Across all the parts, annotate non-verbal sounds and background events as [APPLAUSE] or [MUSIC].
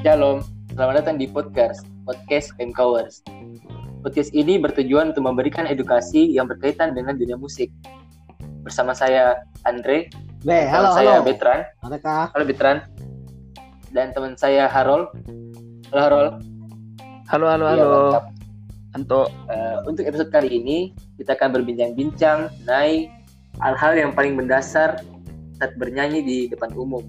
Shalom, selamat datang di podcast Podcast Emcowers. Podcast ini bertujuan untuk memberikan edukasi yang berkaitan dengan dunia musik. Bersama saya Andre, Be, halo, saya halo. Betran, Adakah? halo Betran, dan teman saya Harol. Halo Harol. Halo, halo, Iya, halo. mantap. Anto. Eh, untuk episode kali ini kita akan berbincang-bincang mengenai hal-hal yang paling mendasar saat bernyanyi di depan umum.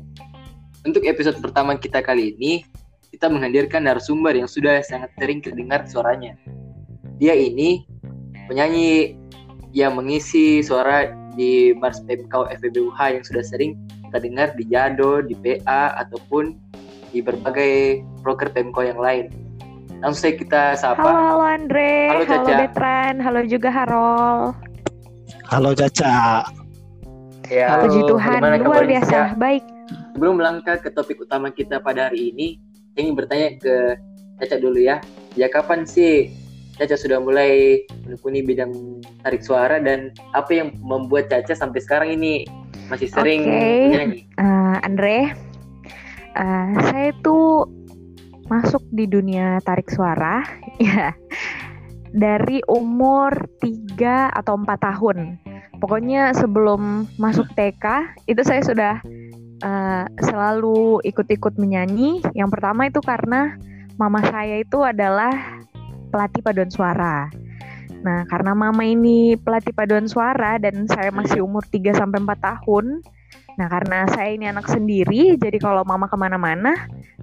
Untuk episode pertama kita kali ini, kita menghadirkan narasumber yang sudah sangat sering terdengar suaranya. Dia ini penyanyi yang mengisi suara di Mars Pemkau FBUH yang sudah sering kita dengar di Jado, di PA, ataupun di berbagai broker Pemkau yang lain. Langsung saja kita sapa. Halo, halo Andre, Halo, halo, Caca. Betran, halo juga Harol. Halo Caca. Ya, Halo, Puji Tuhan, luar biasa, baik. Sebelum melangkah ke topik utama kita pada hari ini, saya ingin bertanya ke Caca dulu ya. Ya kapan sih Caca sudah mulai menekuni bidang tarik suara dan apa yang membuat Caca sampai sekarang ini masih sering Oke. menyanyi? Eh, Andre, eh, saya tuh masuk di dunia tarik suara, [LAUGHS] ya, dari umur 3 atau 4 tahun. Pokoknya sebelum masuk TK, itu saya sudah eh, selalu ikut-ikut menyanyi. Yang pertama itu karena mama saya itu adalah pelatih paduan suara. Nah, karena mama ini pelatih paduan suara dan saya masih umur 3 sampai 4 tahun. Nah, karena saya ini anak sendiri, jadi kalau mama ke mana-mana,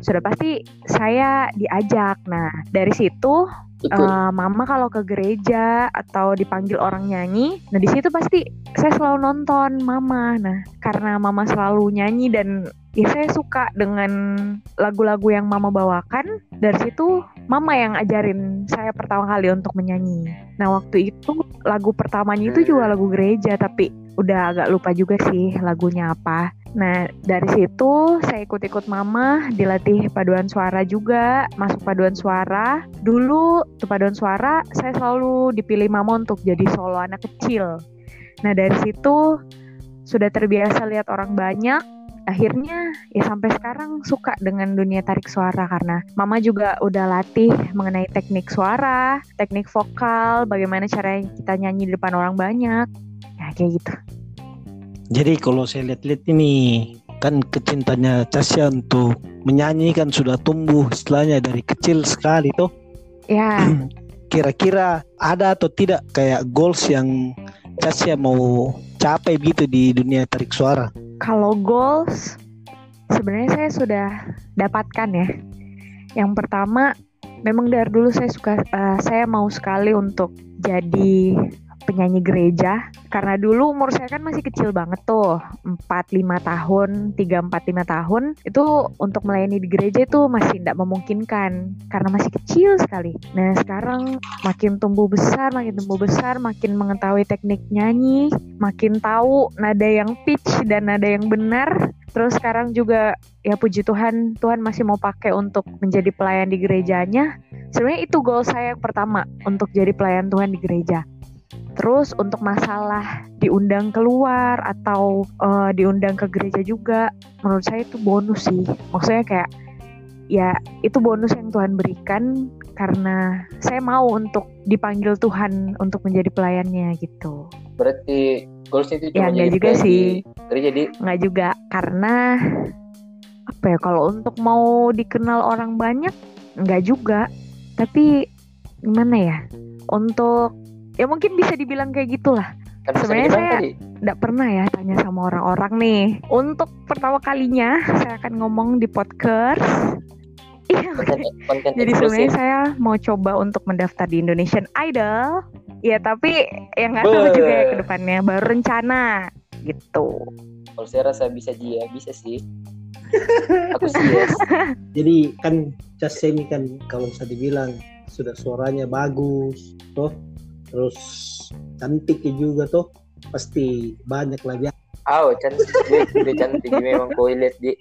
sudah pasti saya diajak. Nah, dari situ eh, mama kalau ke gereja atau dipanggil orang nyanyi, nah di situ pasti saya selalu nonton mama. Nah, karena mama selalu nyanyi dan ya saya suka dengan lagu-lagu yang mama bawakan, dari situ mama yang ajarin saya pertama kali untuk menyanyi. Nah, waktu itu lagu pertamanya itu juga lagu gereja, tapi udah agak lupa juga sih lagunya apa. Nah, dari situ saya ikut-ikut mama, dilatih paduan suara juga, masuk paduan suara. Dulu tuh paduan suara saya selalu dipilih mama untuk jadi solo anak kecil. Nah, dari situ sudah terbiasa lihat orang banyak. Akhirnya ya sampai sekarang suka dengan dunia tarik suara karena mama juga udah latih mengenai teknik suara, teknik vokal, bagaimana cara kita nyanyi di depan orang banyak. Ya kayak gitu. Jadi kalau saya lihat-lihat ini kan kecintanya Casya untuk menyanyi kan sudah tumbuh istilahnya dari kecil sekali tuh. Ya, [CLEARS THROAT] Kira-kira ada atau tidak kayak goals yang Casya mau capai gitu di dunia tarik suara? kalau goals sebenarnya saya sudah dapatkan ya. Yang pertama, memang dari dulu saya suka eh, saya mau sekali untuk jadi penyanyi gereja. Karena dulu umur saya kan masih kecil banget tuh. 4-5 tahun 3-4-5 tahun. Itu untuk melayani di gereja itu masih tidak memungkinkan. Karena masih kecil sekali. Nah sekarang makin tumbuh besar makin tumbuh besar makin mengetahui teknik nyanyi makin tahu nada yang pitch dan nada yang benar. Terus sekarang juga ya puji Tuhan Tuhan masih mau pakai untuk menjadi pelayan di gerejanya. Sebenarnya itu goal saya yang pertama untuk jadi pelayan Tuhan di gereja Terus untuk masalah diundang keluar atau eh, diundang ke gereja juga, menurut saya itu bonus sih. Maksudnya kayak ya itu bonus yang Tuhan berikan karena saya mau untuk dipanggil Tuhan untuk menjadi pelayannya gitu. Berarti goalsnya itu cuma Ya, jadi juga pelayan sih. di gereja di Nggak juga karena apa ya kalau untuk mau dikenal orang banyak nggak juga. Tapi gimana ya? Untuk ya mungkin bisa dibilang kayak gitulah. kan Sebenarnya saya- tadi. nggak pernah ya tanya sama orang-orang nih. Untuk pertama kalinya saya akan ngomong di podcast. [LAUGHS] Iya. konten Jadi sebenarnya saya mau coba untuk mendaftar di Indonesian Idol. Ya tapi yang nggak tahu juga ya ke depannya. Baru rencana gitu. Kalau saya rasa bisa dia, bisa sih. Aku sih yes. [LAUGHS] Jadi kan Casya ini kan kalau bisa dibilang sudah suaranya bagus, tuh terus cantik juga tuh pasti banyak lah ya. Oh, cantik dia, dia cantik memang kau lihat di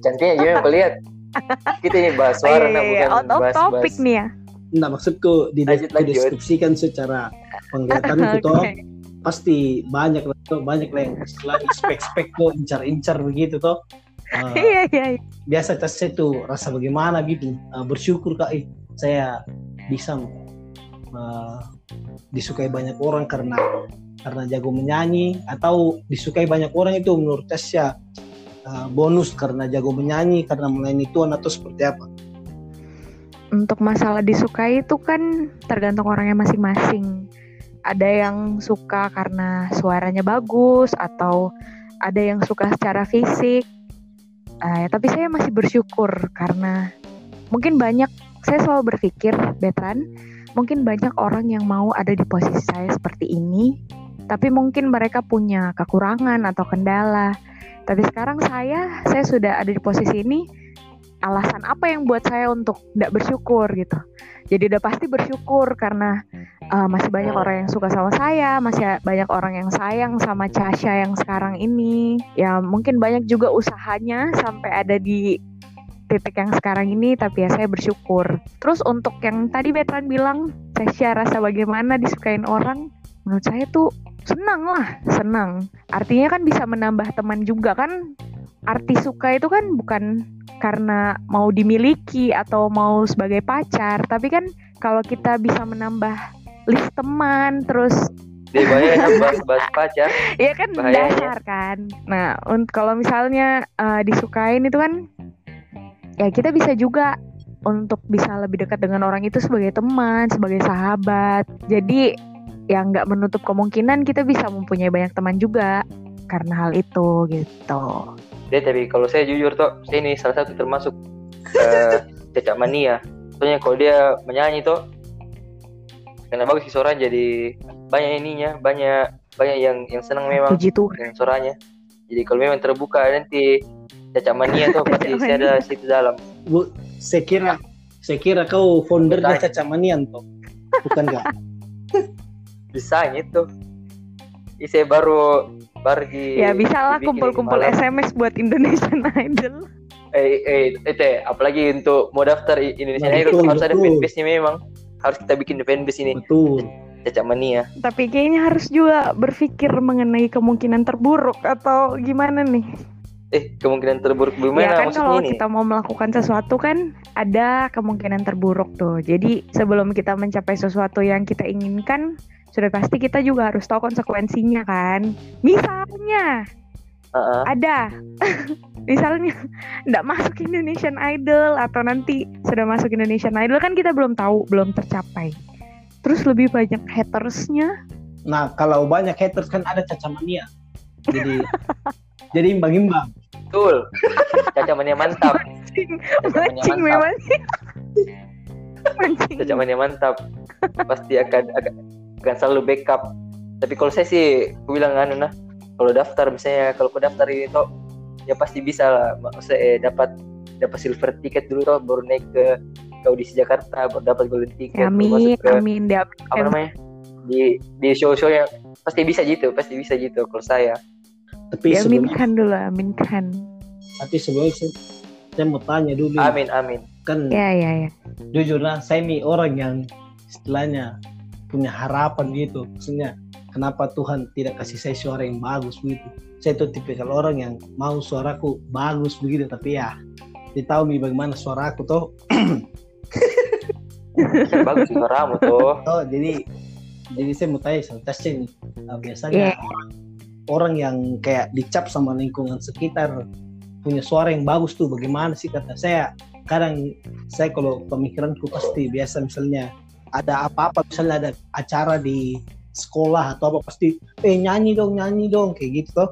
cantiknya memang kau lihat. Kita ini bahas suara Iya, nah, iya, bukan out of bahas, topic bahas. nih ya. Nah maksudku di dideskripsikan secara penglihatanku [LAUGHS] Oke. tuh pasti banyak lah tuh banyak lah yang istilahnya spek-spek tuh incar-incar begitu tuh uh, [LAUGHS] Iya iya. iya. biasa tes saya tuh rasa bagaimana gitu uh, bersyukur kak eh, saya bisa uh, disukai banyak orang karena karena jago menyanyi atau disukai banyak orang itu menurut Tasya uh, bonus karena jago menyanyi karena melayani Tuhan atau seperti apa Untuk masalah disukai itu kan tergantung orangnya masing-masing. Ada yang suka karena suaranya bagus atau ada yang suka secara fisik. Eh, tapi saya masih bersyukur karena mungkin banyak saya selalu berpikir, Betran, mungkin banyak orang yang mau ada di posisi saya seperti ini, tapi mungkin mereka punya kekurangan atau kendala. Tapi sekarang saya, saya sudah ada di posisi ini. Alasan apa yang buat saya untuk tidak bersyukur gitu? Jadi udah pasti bersyukur karena uh, masih banyak orang yang suka sama saya, masih banyak orang yang sayang sama Casha yang sekarang ini. Ya mungkin banyak juga usahanya sampai ada di titik yang sekarang ini tapi ya saya bersyukur. Terus untuk yang tadi Betran bilang Casha rasa bagaimana disukain orang, menurut saya tuh senang lah, senang. Artinya kan bisa menambah teman juga kan. Arti suka itu kan bukan karena mau dimiliki atau mau sebagai pacar, tapi kan kalau kita bisa menambah list teman terus Dia bahaya bahas-bahas [LAUGHS] pacar. ya kan Bahayanya. dasar kan. Nah, untuk kalau misalnya eh, disukain itu kan ya kita bisa juga untuk bisa lebih dekat dengan orang itu sebagai teman, sebagai sahabat. Jadi yang nggak menutup kemungkinan kita bisa mempunyai banyak teman juga karena hal itu gitu. Dia tapi kalau saya jujur tuh, saya ini salah satu termasuk [LAUGHS] cacat mania. Soalnya kalau dia menyanyi tuh, karena bagus sih suaranya jadi banyak ininya, banyak banyak yang yang senang memang Puji Tuhan. dengan suaranya. Jadi kalau memang terbuka nanti cacat mania tuh pasti saya ada situ dalam. Bu, saya kira saya kira kau foundernya Bertanya. Caca Manian toh bukan nggak Bisa itu. Ini saya baru baru di Ya bisa lah dibikin kumpul-kumpul. SMS buat Indonesian [LAUGHS] Idol. Eh, eh, itu apalagi untuk mau daftar I- Indonesia Nah, Idol betul, harus ada fanbase-nya memang. Harus kita bikin fanbase ini. betul Cacat mania. Tapi kayaknya harus juga berpikir mengenai kemungkinan terburuk atau gimana nih? Eh, kemungkinan terburuk ya gimana kan maksudnya kalau ini? kita mau melakukan sesuatu kan ada kemungkinan terburuk tuh. Jadi sebelum kita mencapai sesuatu yang kita inginkan, sudah pasti kita juga harus tahu konsekuensinya kan. Misalnya Heeh. ada, [LAUGHS] misalnya nggak masuk Indonesian Idol atau nanti sudah masuk Indonesian Idol kan kita belum tahu, belum tercapai. Terus lebih banyak hatersnya, nah kalau banyak haters kan ada Caca Mania jadi [LAUGHS] jadi imbang-imbang Betul. Cacat mania mantap. mancing, memang. mancing. Cacat mania mantap. Pasti akan akan, akan selalu backup. Tapi kalau saya sih, aku bilang anu nah, kalau daftar misalnya kalau aku daftar ini tuh ya pasti bisa lah. Maksudnya eh, dapat dapat silver ticket dulu tuh baru naik ke ke audisi Jakarta baru dapat golden ticket Amin, masuk ke amin, apa namanya di di show-show yang pasti bisa gitu pasti bisa gitu kalau saya tapi sebelum Diaminkan dulu, aminkan. tapi sebelumnya saya, saya mau tanya dulu. Amin amin. Kan Ya, ya, ya. jujur lah saya nih orang yang istilahnya punya harapan gitu. Maksudnya kenapa Tuhan tidak kasih saya suara yang bagus begitu? Saya tuh tipikal orang yang mau suaraku bagus begitu tapi ya ditahu nih bagaimana suara aku tuh [LAUGHS] bagus suaramu tuh oh jadi jadi saya mau tanya sama Tasya nih. Nah, biasanya Iya. Orang, yang kayak dicap sama lingkungan sekitar punya suara yang bagus tuh bagaimana sih kata saya? Kadang saya kalau pemikiranku pasti biasa misalnya ada apa-apa misalnya ada acara di sekolah atau apa pasti eh nyanyi dong nyanyi dong kayak gitu tuh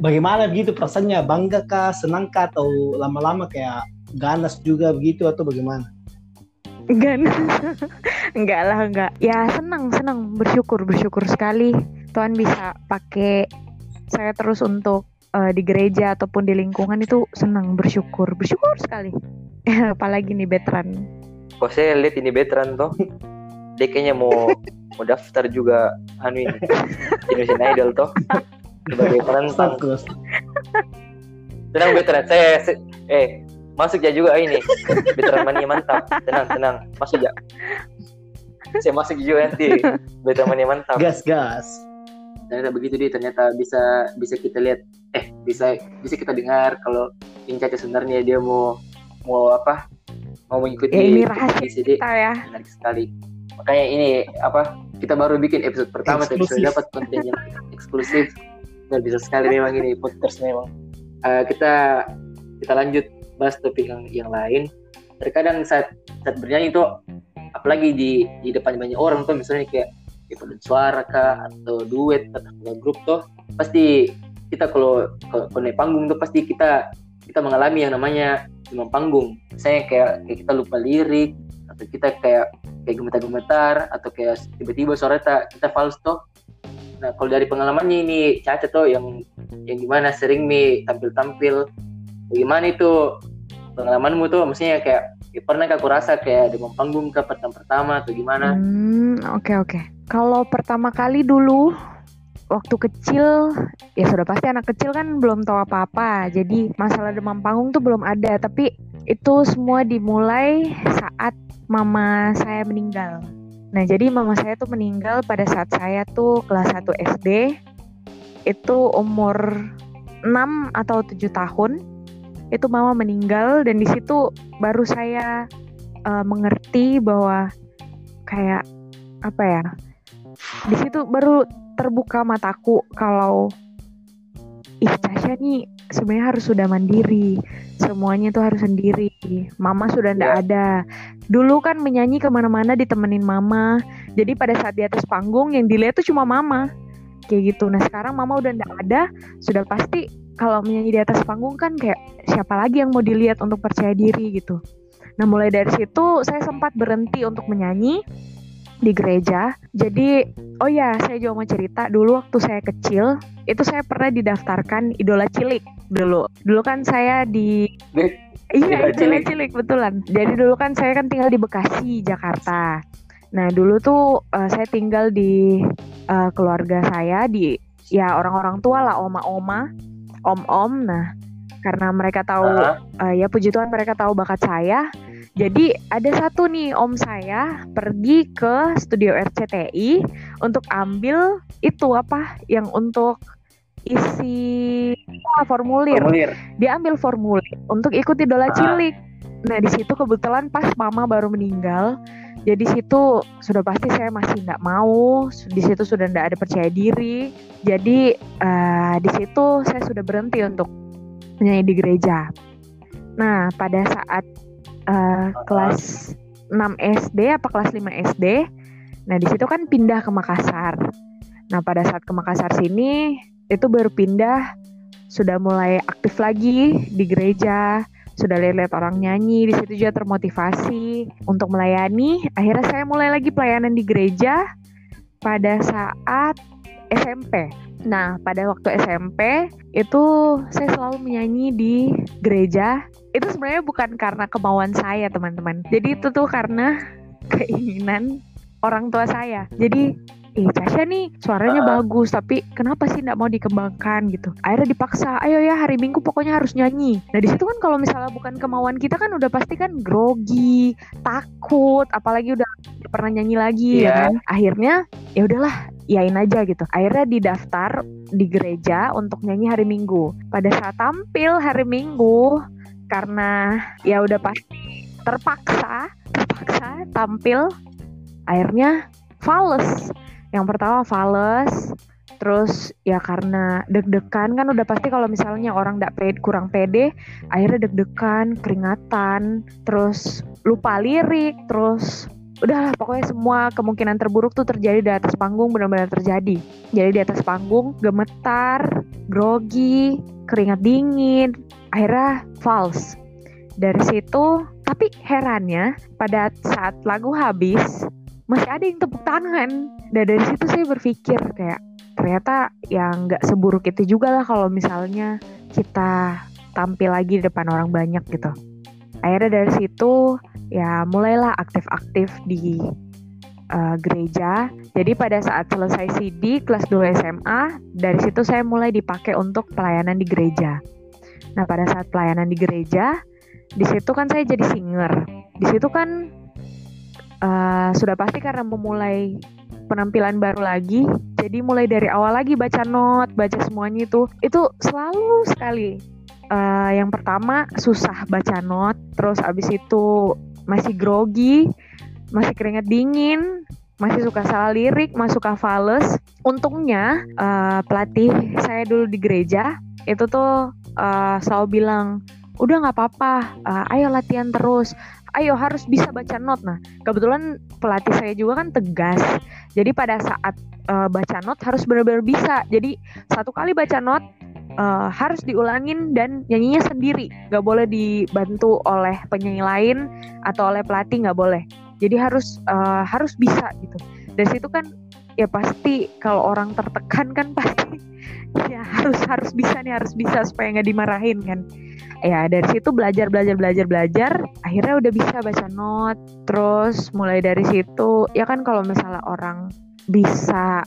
bagaimana begitu perasaannya? Bangga kah? Senang kah? Atau lama-lama kayak ganas juga begitu atau bagaimana? Enggak, [LAUGHS] enggak lah, enggak. Ya senang, senang, bersyukur, bersyukur sekali. Tuhan bisa pakai saya terus untuk eh, di gereja ataupun di lingkungan itu senang, bersyukur, bersyukur sekali. [LAUGHS] Apalagi nih veteran. kok saya lihat ini veteran tuh dia kayaknya mau [LAUGHS] mau daftar juga anu ini Indonesian Idol tuh sebagai penantang. Tenang veteran saya se- eh masuk ya juga ini. Veteran mania mantap. Tenang tenang. Masuk ya saya masuk juga nanti. Veteran mania mantap. Gas gas ternyata begitu dia ternyata bisa bisa kita lihat eh bisa bisa kita dengar kalau Inca sebenarnya dia mau mau apa mau mengikuti Ya, ini rahasia ICD kita ya. menarik sekali. Makanya ini apa kita baru bikin episode pertama tapi sudah dapat konten yang eksklusif. Luar biasa sekali memang ini podcast memang. Eh, kita kita lanjut bahas topik yang yang lain. Terkadang saat saat bernyanyi itu apalagi di di depan banyak orang tuh misalnya kayak paduan suara kah atau duet atau grup tuh pasti kita kalau kalau naik panggung tuh pasti kita kita mengalami yang namanya demam panggung. Misalnya kayak, kayak kita lupa lirik atau kita kayak kayak gemetar-gemetar atau kayak tiba-tiba suara kita kita fals tuh nah kalau dari pengalamannya ini Caca tuh yang yang gimana sering mi tampil-tampil. Bagaimana itu pengalamanmu tuh? Maksudnya kayak ya pernah aku rasa kayak demam panggung ke pertama pertama atau gimana? Hmm, oke oke. Kalau pertama kali dulu waktu kecil ya sudah pasti anak kecil kan belum tahu apa-apa. Jadi masalah demam panggung tuh belum ada, tapi itu semua dimulai saat mama saya meninggal. Nah, jadi mama saya tuh meninggal pada saat saya tuh kelas 1 SD. Itu umur 6 atau 7 tahun. Itu mama meninggal dan di situ baru saya eh, mengerti bahwa kayak apa ya di situ baru terbuka mataku kalau ih Tasya nih sebenarnya harus sudah mandiri. Semuanya tuh harus sendiri. Mama sudah ndak Ya. ada. Dulu kan menyanyi ke mana-mana ditemenin mama. Jadi pada saat di atas panggung yang dilihat tuh cuma mama. Kayak gitu. Nah sekarang mama udah ndak ada sudah pasti kalau menyanyi di atas panggung kan kayak siapa lagi yang mau dilihat untuk percaya diri gitu. Nah, mulai dari situ saya sempat berhenti untuk menyanyi di gereja. Jadi, oh ya, saya juga mau cerita dulu waktu saya kecil, itu saya pernah didaftarkan idola cilik dulu. Dulu kan saya di Iya, Idola cilik. cilik betulan. Jadi dulu kan saya kan tinggal di Bekasi, Jakarta. Nah, dulu tuh eh, saya tinggal di eh, keluarga saya di ya orang-orang tua lah, oma-oma, om-om. Nah, karena mereka tahu ah, Eh, ya puji Tuhan mereka tahu bakat saya. Jadi ada satu nih om saya pergi ke studio RCTI untuk ambil itu apa yang untuk isi ah, formulir. formulir Dia ambil formulir untuk ikut idola Ah. cilik. Nah di situ kebetulan pas mama baru meninggal. Jadi situ sudah pasti saya masih nggak mau. Di situ sudah nggak ada percaya diri. Jadi eh, di situ saya sudah berhenti untuk menyanyi di gereja. Nah pada saat eh, kelas 6 SD apa kelas 5 SD, nah di situ kan pindah ke Makassar. Nah pada saat ke Makassar sini itu baru pindah sudah mulai aktif lagi di gereja, sudah lihat-lihat orang nyanyi, di situ juga termotivasi untuk melayani. Akhirnya saya mulai lagi pelayanan di gereja pada saat SMP. Nah, pada waktu SMP itu saya selalu menyanyi di gereja. Itu sebenarnya bukan karena kemauan saya, teman-teman. Jadi itu tuh karena [LAUGHS] keinginan orang tua saya. Jadi eh Casya nih suaranya Ah. bagus tapi kenapa sih nggak mau dikembangkan gitu akhirnya dipaksa ayo ya hari minggu pokoknya harus nyanyi nah di situ kan kalau misalnya bukan kemauan kita kan udah pasti kan grogi takut apalagi udah pernah nyanyi lagi ya Iya. kan akhirnya ya udahlah yain aja gitu. Akhirnya didaftar di gereja untuk nyanyi hari minggu. Pada saat tampil hari minggu karena ya udah pasti terpaksa terpaksa tampil akhirnya fals yang pertama fals terus ya karena deg-degan kan udah pasti kalau misalnya orang nggak pede kurang pede akhirnya deg-degan keringatan terus lupa lirik terus udahlah pokoknya semua kemungkinan terburuk tuh terjadi di atas panggung benar-benar terjadi. Jadi di atas panggung gemetar grogi keringat dingin akhirnya false dari situ tapi herannya pada saat lagu habis masih ada yang tepuk tangan. Dan dari situ saya berpikir kayak ternyata ya nggak seburuk itu juga lah kalau misalnya kita tampil lagi di depan orang banyak gitu akhirnya dari situ ya mulailah aktif-aktif di uh, gereja. Jadi pada saat selesai CD kelas 2 SMA dari situ saya mulai dipakai untuk pelayanan di gereja. Nah pada saat pelayanan di gereja di situ kan saya jadi singer. Di situ kan uh, sudah pasti karena memulai penampilan baru lagi jadi mulai dari awal lagi baca not baca semuanya itu itu selalu sekali uh, yang pertama susah baca not, terus abis itu masih grogi, masih keringet dingin, masih suka salah lirik, masih suka fales. Untungnya uh, pelatih saya dulu di gereja itu tuh uh, selalu bilang, udah nggak apa-apa, uh, ayo latihan terus, ayo harus bisa baca not. Nah kebetulan pelatih saya juga kan tegas, jadi pada saat uh, baca not harus benar-benar bisa. Jadi satu kali baca not uh, harus diulangin dan nyanyinya sendiri, nggak boleh dibantu oleh penyanyi lain atau oleh pelatih nggak boleh. Jadi harus uh, harus bisa gitu. Dari situ kan ya pasti kalau orang tertekan kan pasti [LAUGHS] ya harus harus bisa nih harus bisa supaya nggak dimarahin kan. Ya dari situ belajar belajar belajar belajar akhirnya udah bisa baca not. Terus mulai dari situ ya kan kalau misalnya orang bisa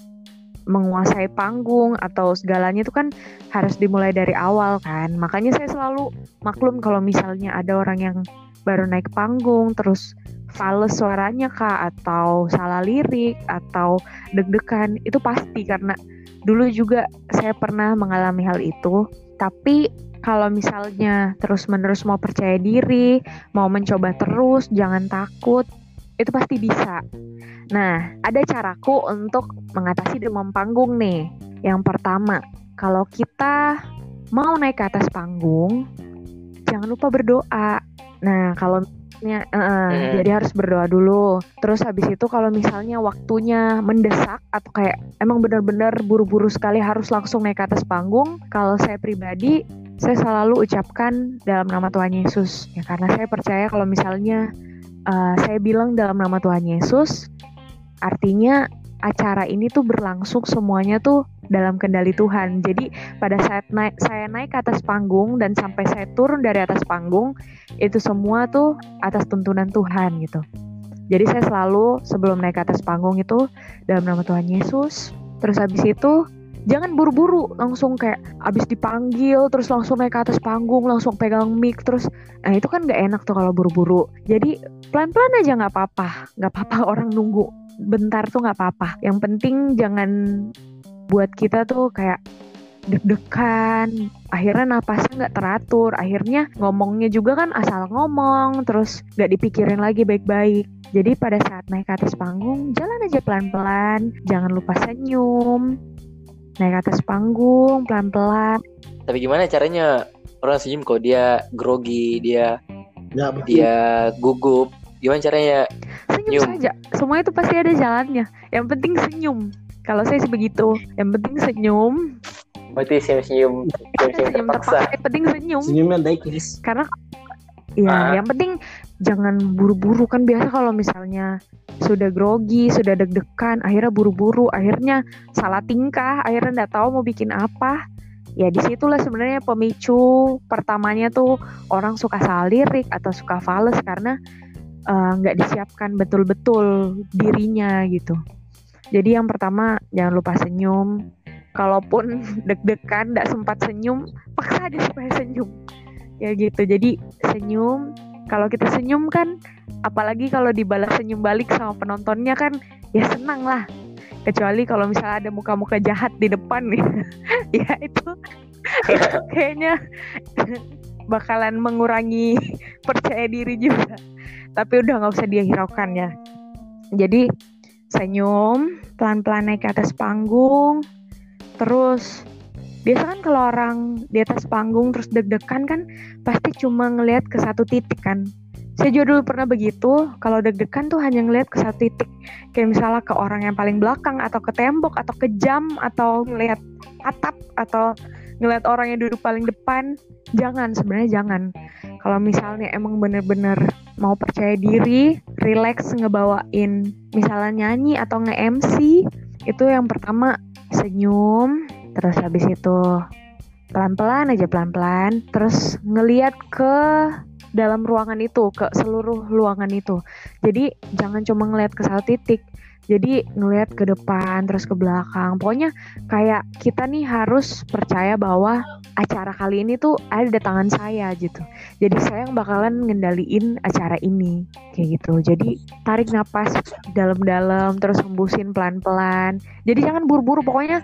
menguasai panggung atau segalanya itu kan harus dimulai dari awal kan. Makanya saya selalu maklum kalau misalnya ada orang yang baru naik panggung terus fals suaranya kak atau salah lirik atau deg-degan itu pasti karena dulu juga saya pernah mengalami hal itu. Tapi kalau misalnya terus-menerus mau percaya diri, mau mencoba terus, jangan takut, itu pasti bisa. Nah, ada caraku untuk mengatasi demam panggung nih. Yang pertama, kalau kita mau naik ke atas panggung, jangan lupa berdoa. Nah, kalau misalnya, uh, hmm. jadi harus berdoa dulu. Terus habis itu kalau misalnya waktunya mendesak atau kayak emang benar-benar buru-buru sekali harus langsung naik ke atas panggung, kalau saya pribadi saya selalu ucapkan dalam nama Tuhan Yesus ya karena saya percaya kalau misalnya uh, saya bilang dalam nama Tuhan Yesus Artinya acara ini tuh berlangsung semuanya tuh dalam kendali Tuhan. Jadi pada saat naik, saya naik ke atas panggung dan sampai saya turun dari atas panggung, itu semua tuh atas tuntunan Tuhan gitu. Jadi saya selalu sebelum naik ke atas panggung itu dalam nama Tuhan Yesus. Terus habis itu jangan buru-buru langsung kayak abis dipanggil terus langsung naik ke atas panggung langsung pegang mic terus nah itu kan nggak enak tuh kalau buru-buru. Jadi pelan-pelan aja nggak apa-apa nggak apa-apa [LAUGHS] orang nunggu. Bentar tuh nggak apa-apa. Yang penting jangan buat kita tuh kayak deg-degan, akhirnya napasnya nggak teratur, akhirnya ngomongnya juga kan asal ngomong, terus nggak dipikirin lagi baik-baik. Jadi pada saat naik ke atas panggung, jalan aja pelan-pelan, jangan lupa senyum, naik ke atas panggung pelan-pelan. Tapi gimana caranya? Orang senyum kok dia grogi, dia ya, dia gugup, gimana caranya? Senyum, senyum saja. Semua itu pasti ada jalannya. Yang penting senyum. Kalau saya sih begitu. Yang penting senyum. Berarti senyum senyum senyum, senyum terpaksa. Yang penting senyum. Senyumnya daikis karena ya ah. yang penting jangan buru-buru kan biasa kalau misalnya sudah grogi, sudah deg-degan, akhirnya buru-buru, akhirnya salah tingkah, akhirnya nggak tahu mau bikin apa. Ya di situlah sebenarnya pemicu pertamanya tuh orang suka salah lirik atau suka fals karena Eh, nggak uh, disiapkan betul-betul dirinya gitu. Jadi yang pertama jangan lupa senyum. Kalaupun [LAUGHS] deg-degan nggak sempat senyum, paksa aja supaya senyum. Ya gitu. Jadi senyum. Kalau kita senyum kan, apalagi kalau dibalas senyum balik sama penontonnya kan, ya senang lah. Kecuali kalau misalnya ada muka-muka jahat di depan nih, [LAUGHS] ya itu, itu [LAUGHS] kayaknya bakalan mengurangi [LAUGHS] percaya diri juga. Tapi udah nggak usah dihiraukan ya. Jadi senyum pelan-pelan naik ke atas panggung terus biasa kan kalau orang di atas panggung terus deg-degan kan pasti cuma ngelihat ke satu titik kan. Saya juga dulu pernah begitu kalau deg-degan tuh hanya ngelihat ke satu titik. Kayak misalnya ke orang yang paling belakang atau ke tembok atau ke jam atau ngelihat atap atau ngelihat orang yang duduk paling depan. Jangan sebenarnya jangan. Kalau misalnya emang bener-bener mau percaya diri, relax ngebawain misalnya nyanyi atau nge-MC, itu yang pertama senyum, terus habis itu pelan-pelan aja pelan-pelan, terus ngeliat ke dalam ruangan itu ke seluruh ruangan itu. Jadi jangan cuma ngelihat ke satu titik jadi ngelihat ke depan terus ke belakang. Pokoknya kayak kita nih harus percaya bahwa acara kali ini tuh ada tangan saya gitu. Jadi saya yang bakalan ngendaliin acara ini kayak gitu. Jadi tarik napas dalam-dalam terus hembusin pelan-pelan. Jadi jangan buru-buru pokoknya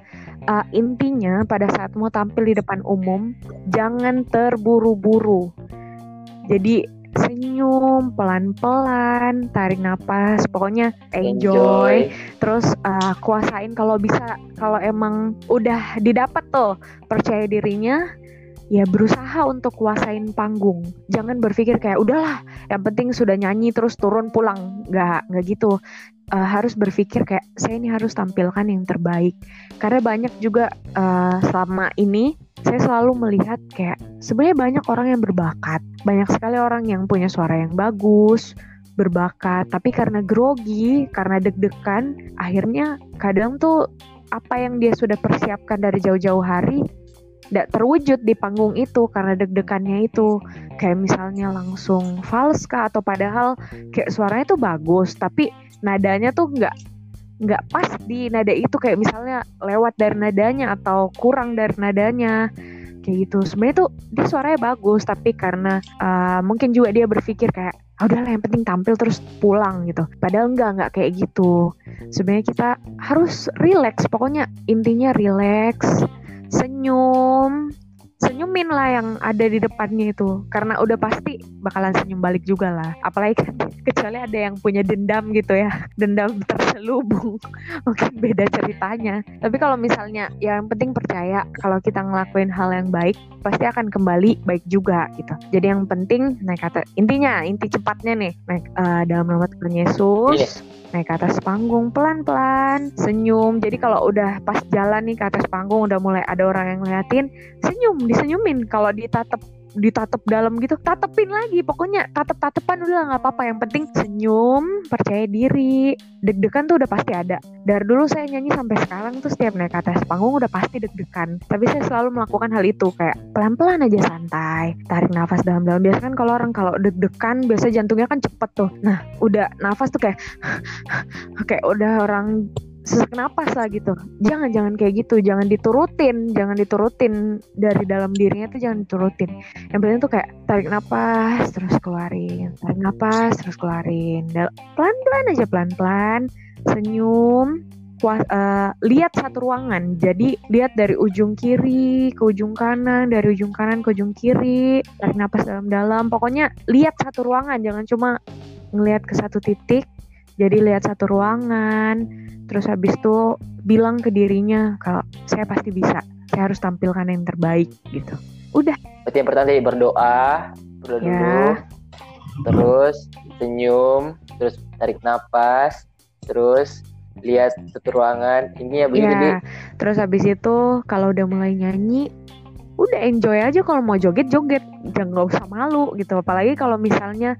uh, intinya pada saat mau tampil di depan umum jangan terburu-buru. Jadi senyum pelan-pelan tarik napas pokoknya enjoy, enjoy. terus uh, kuasain kalau bisa kalau emang udah didapat tuh percaya dirinya ya berusaha untuk kuasain panggung. Jangan berpikir kayak udahlah yang penting sudah nyanyi terus turun pulang. Nggak nggak gitu. Uh, harus berpikir kayak saya ini harus tampilkan yang terbaik. Karena banyak juga uh, selama ini saya selalu melihat kayak sebenarnya banyak orang yang berbakat. Banyak sekali orang yang punya suara yang bagus berbakat tapi karena grogi karena deg-degan akhirnya kadang tuh apa yang dia sudah persiapkan dari jauh-jauh hari tidak terwujud di panggung itu karena deg-degannya itu. Kayak misalnya langsung fals kah? Atau padahal kayak suaranya tuh bagus tapi nadanya tuh nggak nggak pas di nada itu kayak misalnya lewat dari nadanya atau kurang dari nadanya kayak gitu. Sebenarnya tuh dia suaranya bagus tapi karena uh, mungkin juga dia berpikir kayak ah, udahlah yang penting tampil terus pulang gitu. Padahal enggak enggak kayak gitu. Sebenarnya kita harus relax pokoknya intinya relax senyum senyumin lah yang ada di depannya itu. Karena udah pasti bakalan senyum balik juga lah. Apalagi kan [LAUGHS] kecuali ada yang punya dendam gitu ya. Dendam terselubung. [LAUGHS] Mungkin beda ceritanya. Tapi kalau misalnya yang penting percaya. Kalau kita ngelakuin hal yang baik pasti akan kembali baik juga gitu. Jadi yang penting naik kata intinya inti cepatnya nih. Naik uh, dalam nama Tuhan Yesus. Yeah naik ke atas panggung pelan-pelan senyum. Jadi kalau udah pas jalan nih ke atas panggung udah mulai ada orang yang ngeliatin senyum disenyumin kalau ditatap ditatap dalam gitu tatepin lagi. Pokoknya tatep tatepan udah nggak apa-apa. Yang penting senyum percaya diri. Deg-degan tuh udah pasti ada. Dari dulu saya nyanyi sampai sekarang tuh setiap naik ke atas panggung udah pasti deg-degan. Tapi saya selalu melakukan hal itu kayak pelan-pelan aja santai tarik nafas dalam-dalam. Biasa kan kalau orang kalau deg-degan biasa jantungnya kan cepet tuh. Nah udah nafas tuh kayak [LAUGHS] kayak udah orang sesak napas lah gitu. Jangan jangan kayak gitu. Jangan diturutin. Jangan diturutin dari dalam dirinya tuh jangan diturutin. Yang penting tuh kayak tarik napas terus keluarin. Tarik napas terus keluarin. Pelan pelan aja pelan pelan senyum uh, lihat satu ruangan. Jadi lihat dari ujung kiri ke ujung kanan dari ujung kanan ke ujung kiri. Tarik napas dalam dalam pokoknya lihat satu ruangan. Jangan cuma ngelihat ke satu titik jadi lihat satu ruangan terus habis itu bilang ke dirinya kalau saya pasti bisa saya harus tampilkan yang terbaik gitu udah berarti yang pertama tadi berdoa berdoa ya. dulu terus senyum terus tarik nafas terus lihat satu ruangan ini ya begini ya. terus habis itu kalau udah mulai nyanyi udah enjoy aja kalau mau joget joget jangan nggak usah malu gitu apalagi kalau misalnya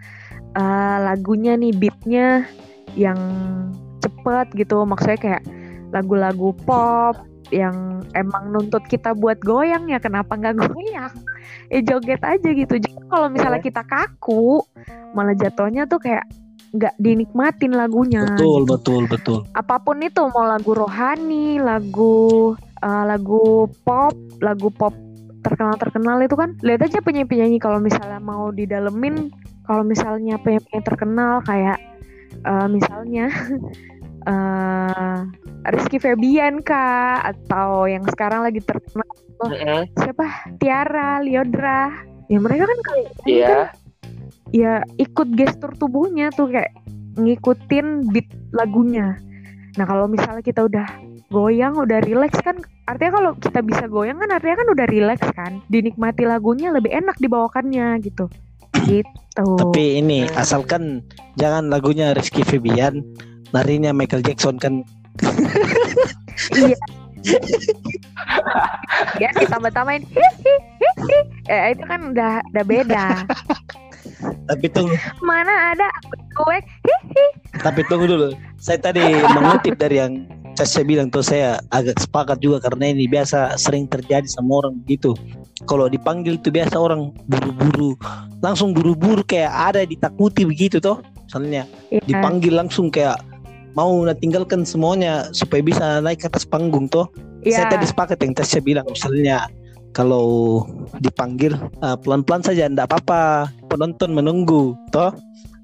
uh, lagunya nih beatnya yang cepet gitu. Maksudnya kayak lagu-lagu pop yang emang nuntut kita buat goyang ya kenapa nggak goyang? Eh joget aja gitu. Jadi kalau misalnya iya. kita kaku malah jatuhnya tuh kayak nggak dinikmatin lagunya. Betul gitu. betul betul. Apa pun itu mau lagu rohani lagu uh, lagu pop lagu pop terkenal terkenal itu kan lihat aja penyanyi penyanyi kalau misalnya mau didalemin kalau misalnya penyanyi terkenal kayak uh, misalnya uh, [LAUGHS] Rizky Febian kak atau yang sekarang lagi terkenal uh -huh. siapa Tiara Liodra ya mereka kan kayak yeah. kan ya ikut gestur tubuhnya tuh kayak ngikutin beat lagunya nah kalau misalnya kita udah goyang udah relax kan artinya kalau kita bisa goyang kan artinya kan udah relax kan dinikmati lagunya lebih enak dibawakannya gitu gitu. Tapi ini asalkan jangan lagunya Rizky Febian larinya Michael Jackson kan. Iya. Ya kita tambahin eh itu kan udah udah beda. Tapi tunggu. Mana ada gue tapi tunggu dulu. Saya tadi mengutip dari yang saya bilang tuh saya agak sepakat juga karena ini biasa sering terjadi sama orang gitu. Kalau dipanggil tuh biasa orang buru-buru, langsung buru-buru kayak ada ditakuti begitu toh. Misalnya Iya. dipanggil langsung kayak mau tinggalkan semuanya supaya bisa naik ke atas panggung toh. Saya Iya. tadi sepakat yang saya bilang misalnya kalau dipanggil ah, pelan-pelan saja enggak apa-apa penonton menunggu toh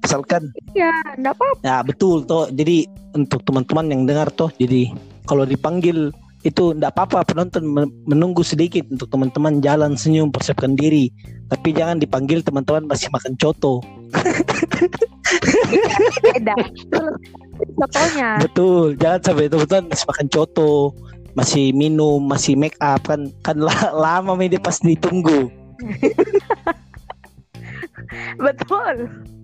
asalkan. Iya, enggak apa-apa. ya betul toh. Jadi untuk teman-teman yang dengar toh jadi kalau dipanggil itu enggak apa-apa. Penonton men- menunggu sedikit untuk teman-teman jalan senyum persiapkan diri. Tapi jangan dipanggil teman-teman masih makan coto. Beda. Contohnya. betul. Jangan sampai teman-teman masih makan coto masih minum masih make up kan. Kan la- lama ini pas ditunggu [LAUGHS] [LAUGHS] Betul.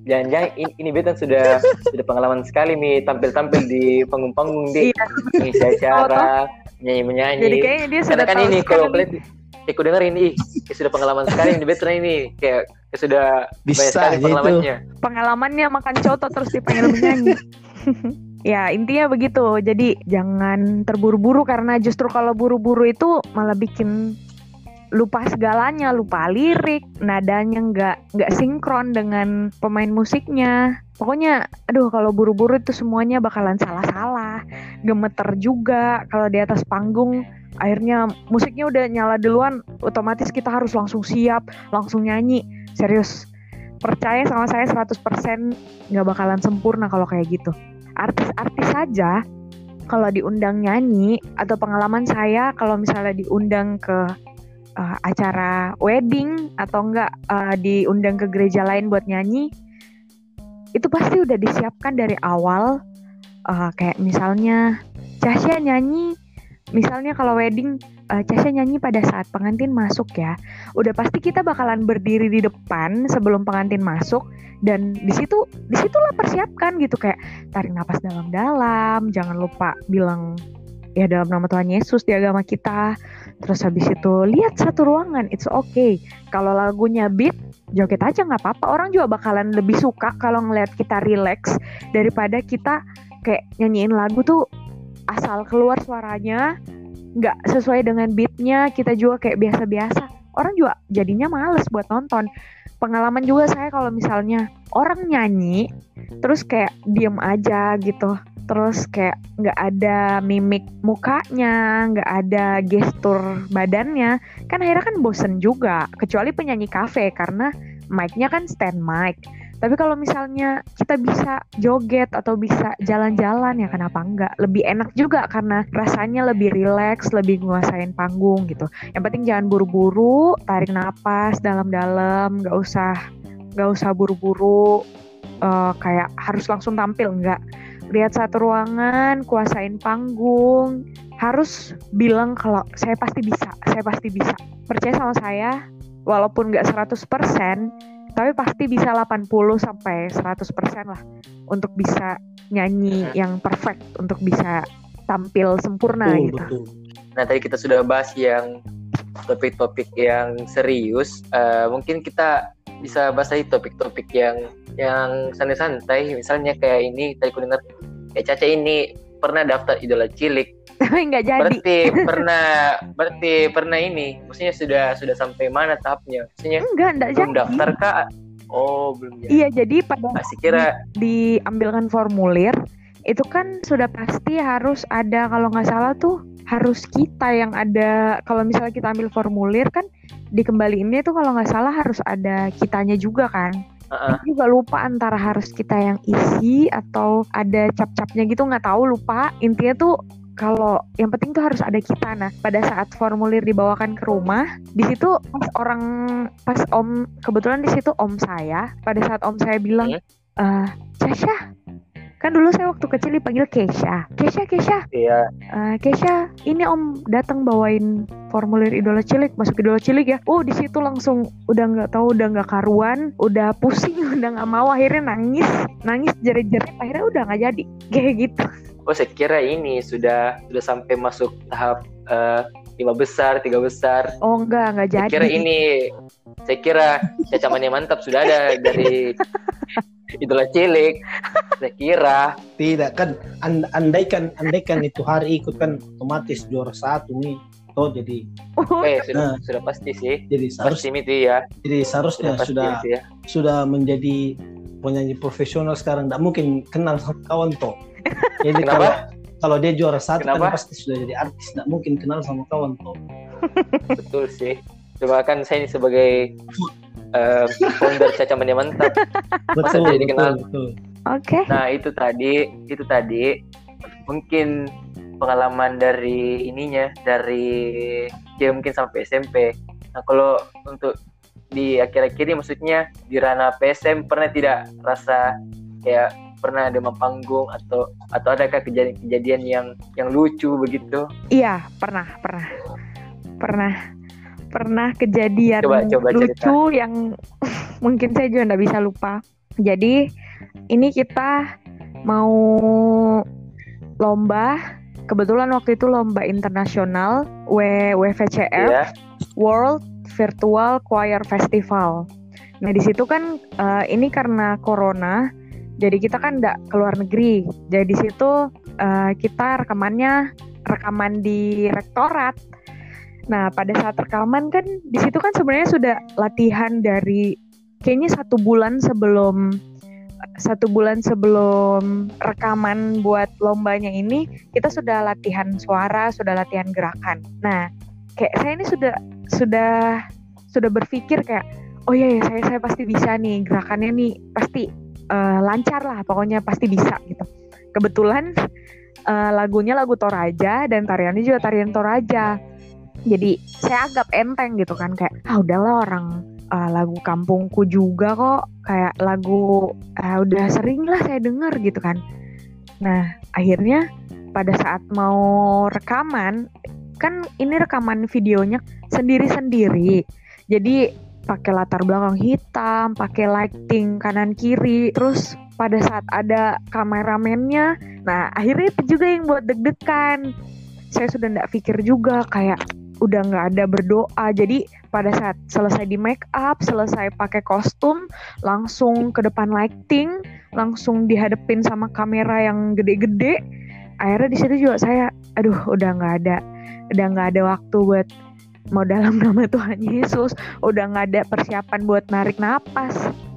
Jangan-jangan ini, ini Betan sudah [LAUGHS] sudah pengalaman sekali nih tampil-tampil di panggung-panggung di Iya. ngisi acara, nyanyi-menyanyi. Jadi kayaknya dia Karena sudah kan ini kalau kalian ya aku dengar ini ih, kayak sudah pengalaman sekali ini Betan ini kayak kayak sudah Bisa banyak sekali itu. pengalamannya. pengalamannya makan coto terus dipanggil menyanyi. [LAUGHS] ya intinya begitu. Jadi jangan terburu-buru karena justru kalau buru-buru itu malah bikin lupa segalanya, lupa lirik, nadanya nggak nggak sinkron dengan pemain musiknya. Pokoknya, aduh kalau buru-buru itu semuanya bakalan salah-salah, gemeter juga kalau di atas panggung. Akhirnya musiknya udah nyala duluan, otomatis kita harus langsung siap, langsung nyanyi. Serius, percaya sama saya 100% nggak bakalan sempurna kalau kayak gitu. Artis-artis saja kalau diundang nyanyi atau pengalaman saya kalau misalnya diundang ke uh, acara wedding atau enggak uh, diundang ke gereja lain buat nyanyi itu pasti udah disiapkan dari awal. Uh, kayak misalnya Casya nyanyi misalnya kalau wedding uh, nyanyi pada saat pengantin masuk ya udah pasti kita bakalan berdiri di depan sebelum pengantin masuk dan di situ di situlah persiapkan gitu kayak tarik napas dalam-dalam jangan lupa bilang ya dalam nama Tuhan Yesus di agama kita terus habis itu lihat satu ruangan it's okay. Kalau lagunya beat joget aja nggak apa-apa. Orang juga bakalan lebih suka kalau ngeliat kita relax daripada kita kayak nyanyiin lagu tuh asal keluar suaranya nggak sesuai dengan beatnya. Kita juga kayak biasa-biasa orang juga jadinya males buat nonton. Pengalaman juga saya kalau misalnya orang nyanyi terus kayak diem aja gitu. Terus kayak nggak ada mimik mukanya nggak ada gestur badannya kan akhirnya kan bosen juga. Kecuali penyanyi kafe karena mic-nya kan stand mic tapi kalau misalnya kita bisa joget atau bisa jalan-jalan ya kenapa enggak? Lebih enak juga karena rasanya lebih rileks lebih nguasain panggung gitu. Yang penting jangan buru-buru tarik napas dalam-dalam nggak usah nggak usah buru-buru eh, kayak harus langsung tampil enggak. Lihat satu ruangan kuasain panggung. Harus bilang kalau saya pasti bisa saya pasti bisa. Percaya sama saya walaupun nggak 100% tapi pasti bisa 80 sampai 100% lah untuk bisa nyanyi yang perfect untuk bisa tampil sempurna betul, gitu. betul. Nah tadi kita sudah bahas yang topik-topik yang serius. Eh, mungkin kita bisa bahas lagi topik-topik yang yang santai-santai. Misalnya kayak ini tadi aku dengar kayak Caca ini pernah daftar idola cilik. Tapi nggak jadi. Berarti [LAUGHS] pernah berarti pernah ini. Maksudnya sudah sudah sampai mana tahapnya? Maksudnya Enggak, enggak belum jadi. daftar kak? Oh belum jadi. Iya, jadi pada Masih kira diambilkan formulir itu kan sudah pasti harus ada kalau nggak salah tuh harus kita yang ada kalau misalnya kita ambil formulir kan dikembaliinnya itu kalau nggak salah harus ada kitanya juga kan Saya juga lupa antara harus kita yang isi atau ada cap-capnya gitu nggak tahu lupa. Intinya tuh kalau yang penting tuh harus ada kita. Nah pada saat formulir dibawakan ke rumah di situ pas orang pas om kebetulan di situ om saya. Pada saat om saya bilang eh Casya kan dulu saya waktu kecil dipanggil Kesha Kesha Kesha Iya. Eh, Kesha, ini Om datang bawain formulir idola cilik, masuk idola cilik ya. Oh, di situ langsung udah nggak tahu, udah nggak karuan, udah pusing, [LAUGHS] udah nggak mau, akhirnya nangis, nangis jerit-jerit, akhirnya udah nggak jadi, [LAUGHS] kayak gitu. Oh saya kira ini sudah sudah sampai masuk tahap eh, lima besar, tiga besar. Oh enggak, nggak Saya jadi. kira ini, saya kira Caca Mania mantap sudah ada dari [LAUGHS] Itulah cilik. Saya kira. Tidak kan, and, andaikan andaikan itu hari ikut kan otomatis juara satu nih. Oh jadi Eh, sudah, Nah. sudah pasti sih. jadi Harus seharusnya itu ya. jadi seharusnya Sudah pasti sudah itu ya. sudah menjadi penyanyi profesional sekarang. Tidak mungkin kenal sama kawan toh. Jadi Kenapa? kalau kalau dia juara satu Kenapa? kan pasti sudah jadi artis. Tidak mungkin kenal sama kawan toh. [LAUGHS] Betul sih. Cuma kan saya ini sebagai eh, founder Caca Mania Mantap. Betul, jadi kenal? betul. Oke. Nah itu tadi, itu tadi mungkin pengalaman dari ininya dari ya mungkin sampai SMP. Nah kalau untuk di akhir-akhir ini maksudnya di ranah PSM pernah tidak rasa kayak pernah demam panggung atau atau adakah kejadian-kejadian yang yang lucu begitu? Iya, pernah, pernah. Pernah. Pernah kejadian Coba- coba cerita. lucu yang [LAUGHS] mungkin saya juga nggak bisa lupa. Jadi, ini kita mau lomba. Kebetulan waktu itu lomba internasional W WVCF Ya, World Virtual Choir Festival. Nah di situ kan eh, ini karena corona, jadi kita kan nggak keluar negeri. Jadi di situ eh, kita rekamannya rekaman di rektorat. Nah pada saat rekaman kan di situ kan sebenarnya sudah latihan dari kayaknya satu bulan sebelum satu bulan sebelum rekaman buat lombanya ini kita sudah latihan suara, sudah latihan gerakan. Nah kayak saya ini sudah sudah sudah berpikir kayak oh ya saya saya pasti bisa nih gerakannya nih pasti eh, lancar lah pokoknya pasti bisa gitu. Kebetulan eh, lagunya lagu Toraja dan tariannya juga tarian Toraja. Jadi saya anggap enteng gitu kan kayak ah udahlah orang eh, lagu kampungku juga kok. Kayak lagu eh, udah sering lah saya dengar gitu kan. Nah akhirnya pada saat mau rekaman kan ini rekaman videonya sendiri-sendiri. Jadi pakai latar belakang hitam, pakai lighting kanan kiri, terus pada saat ada kameramennya, nah akhirnya itu juga yang buat deg-degan. Saya sudah nggak pikir juga kayak udah nggak ada berdoa. Jadi pada saat selesai di make up, selesai pakai kostum, langsung ke depan lighting, langsung dihadepin sama kamera yang gede-gede. Akhirnya di situ juga saya, aduh udah nggak ada, udah nggak ada waktu buat mau dalam [LAUGHS] nama Tuhan Yesus udah nggak ada persiapan buat narik napas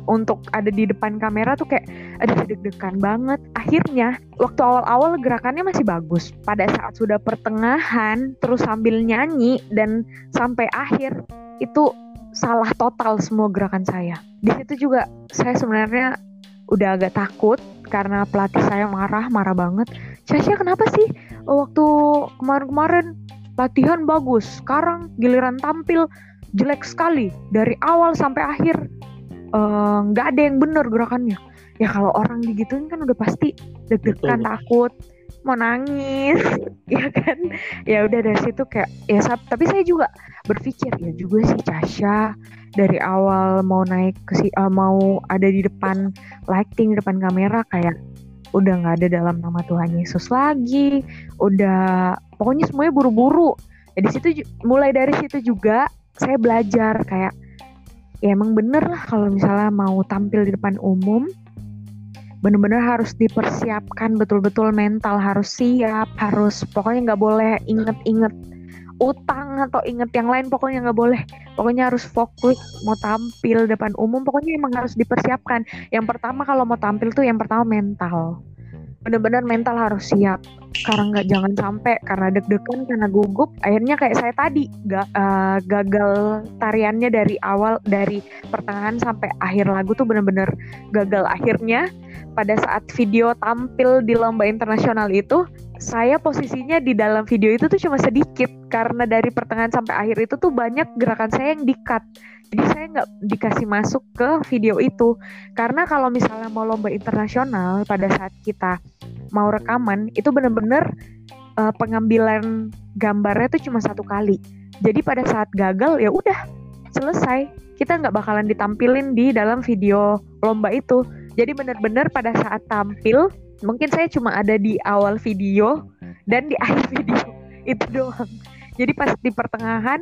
untuk ada di depan kamera tuh kayak aduh deg-degan banget. Akhirnya waktu awal-awal gerakannya masih bagus. Pada saat sudah pertengahan terus sambil nyanyi dan sampai akhir itu salah total semua gerakan saya. Di situ juga saya sebenarnya udah agak takut karena pelatih saya marah marah banget. Casya kenapa sih? Waktu kemarin-kemarin latihan bagus sekarang giliran tampil jelek sekali dari awal sampai akhir. Eh, nggak ada yang bener gerakannya. Ya kalau orang digituin kan udah pasti deg-degan takut mau nangis [LAUGHS] ya kan? Ya udah dari situ kayak ya sab- tapi saya juga berpikir ya juga sih Casya dari awal mau naik ke si eh, mau ada di depan lighting depan kamera kayak udah nggak ada dalam nama Tuhan Yesus lagi udah pokoknya semuanya buru-buru. Ya di situ mulai dari situ juga saya belajar kayak ya emang bener lah kalau misalnya mau tampil di depan umum bener-bener harus dipersiapkan betul-betul mental harus siap harus pokoknya nggak boleh inget-inget utang atau inget yang lain pokoknya nggak boleh. Pokoknya harus fokus mau tampil depan umum pokoknya emang harus dipersiapkan. Yang pertama kalau mau tampil tuh yang pertama mental. Bener-bener mental harus siap. Karena nggak jangan sampai karena deg-degan karena gugup akhirnya kayak saya tadi ga, eh, gagal tariannya dari awal dari pertengahan sampai akhir lagu tuh bener-bener gagal. Akhirnya pada saat video tampil di lomba internasional itu saya posisinya di dalam video itu tuh cuma sedikit karena dari pertengahan sampai akhir itu tuh banyak gerakan saya yang di-cut. Jadi saya nggak dikasih masuk ke video itu. Karena kalau misalnya mau lomba internasional pada saat kita mau rekaman itu bener-bener eh, pengambilan gambarnya tuh cuma satu kali. Jadi pada saat gagal ya udah selesai. Kita nggak bakalan ditampilin di dalam video lomba itu. Jadi bener-bener pada saat tampil mungkin saya cuma ada di awal video dan di akhir video [LAUGHS] itu doang. Jadi pas di pertengahan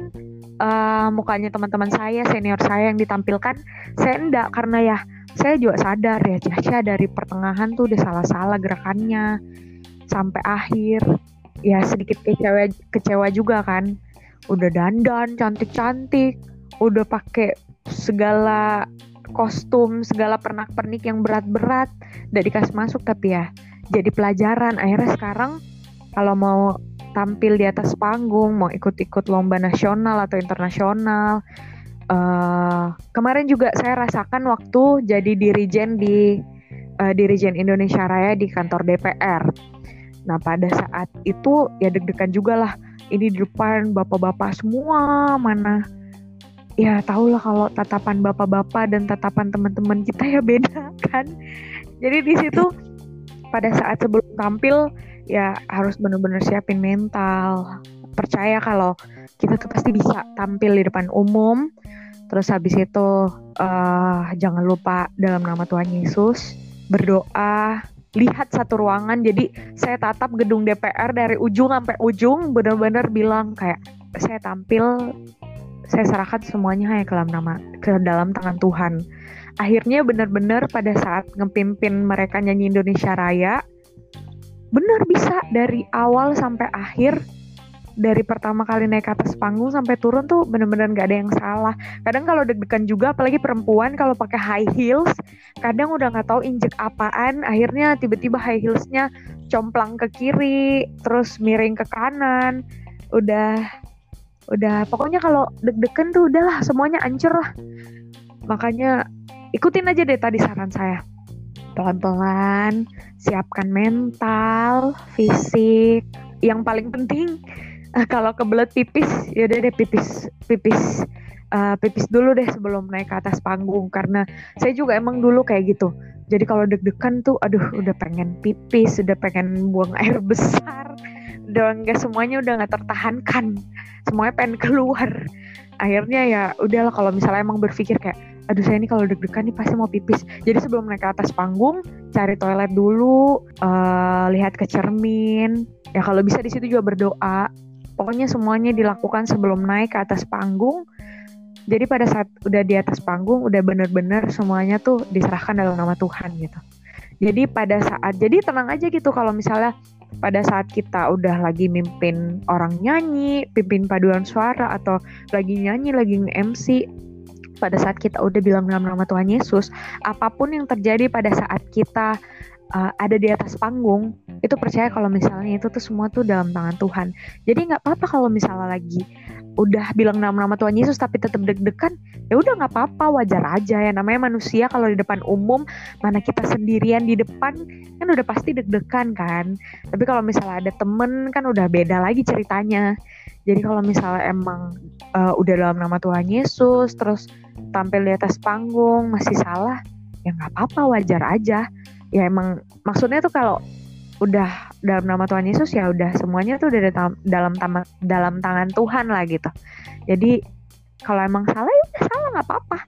eh, mukanya teman-teman saya senior saya yang ditampilkan saya enggak karena ya saya juga sadar ya Caca dari pertengahan tuh udah salah-salah gerakannya sampai akhir. Ya sedikit kecewa kecewa juga kan. Udah dandan cantik-cantik udah pakai segala kostum segala pernak-pernik yang berat-berat udah dikasih masuk tapi ya jadi pelajaran akhirnya sekarang kalau mau tampil di atas panggung mau ikut-ikut lomba nasional atau internasional uh, kemarin juga saya rasakan waktu jadi dirijen di uh, dirijen Indonesia Raya di kantor DPR. Nah pada saat itu ya deg-degan juga lah ini di depan bapak-bapak semua mana ya tau lah kalau tatapan bapak-bapak dan tatapan teman-teman kita ya beda [LAUGHS] kan. Jadi di situ pada saat sebelum tampil ya harus benar-benar siapin mental. Percaya kalau kita tuh pasti bisa tampil di depan umum Terus habis itu uh, jangan lupa dalam nama Tuhan Yesus berdoa, lihat satu ruangan. Jadi saya tatap gedung DPR dari ujung sampai ujung benar-benar bilang kayak saya tampil saya serahkan semuanya hanya ke dalam nama ke dalam tangan Tuhan. Akhirnya benar-benar pada saat ngepimpin mereka nyanyi Indonesia Raya benar bisa dari awal sampai akhir dari pertama kali naik ke atas panggung sampai turun tuh bener-bener gak ada yang salah. Kadang kalau deg-degan juga, apalagi perempuan kalau pakai high heels, kadang udah nggak tahu injek apaan, akhirnya tiba-tiba high heelsnya complang ke kiri, terus miring ke kanan, udah udah pokoknya kalau deg-degan tuh udahlah semuanya ancur lah. Makanya ikutin aja deh tadi saran saya. Pelan-pelan, siapkan mental, fisik, yang paling penting kalau kebelet pipis ya udah deh pipis pipis uh, pipis dulu deh sebelum naik ke atas panggung karena saya juga emang dulu kayak gitu jadi kalau deg-degan tuh aduh udah pengen pipis udah pengen buang [LAUGHS] air besar udah nggak semuanya udah nggak tertahankan. Semuanya pengen keluar. Akhirnya ya udahlah kalau misalnya emang berpikir kayak aduh saya ini kalau deg-degan nih pasti mau pipis. Jadi sebelum naik ke atas panggung cari toilet dulu uh, lihat ke cermin. Ya kalau bisa di situ juga berdoa. Pokoknya semuanya dilakukan sebelum naik ke atas panggung. Jadi pada saat udah di atas panggung udah bener-bener semuanya tuh diserahkan dalam nama Tuhan gitu. Jadi pada saat jadi tenang aja gitu kalau misalnya pada saat kita udah lagi mimpin orang nyanyi, pimpin paduan suara atau lagi nyanyi, lagi nge-MC, pada saat kita udah bilang dalam nama Tuhan Yesus, apa pun yang terjadi pada saat kita uh, ada di atas panggung itu percaya kalau misalnya itu tuh semua tuh dalam tangan Tuhan. Jadi nggak apa-apa kalau misalnya lagi udah bilang nama-nama Tuhan Yesus tapi tetap deg-degan ya udah nggak apa-apa wajar aja ya. Namanya manusia kalau di depan umum mana kita sendirian di depan kan udah pasti deg-degan kan. Tapi kalau misalnya ada temen kan udah beda lagi ceritanya. Jadi kalau misalnya emang uh, udah dalam nama Tuhan Yesus terus tampil di atas panggung masih salah ya nggak apa-apa wajar aja. Ya emang maksudnya tuh kalau udah dalam nama Tuhan Yesus ya udah semuanya tuh udah dalam dalam dalam tangan Tuhan lah gitu. Jadi kalau emang salah ya udah salah nggak apa-apa.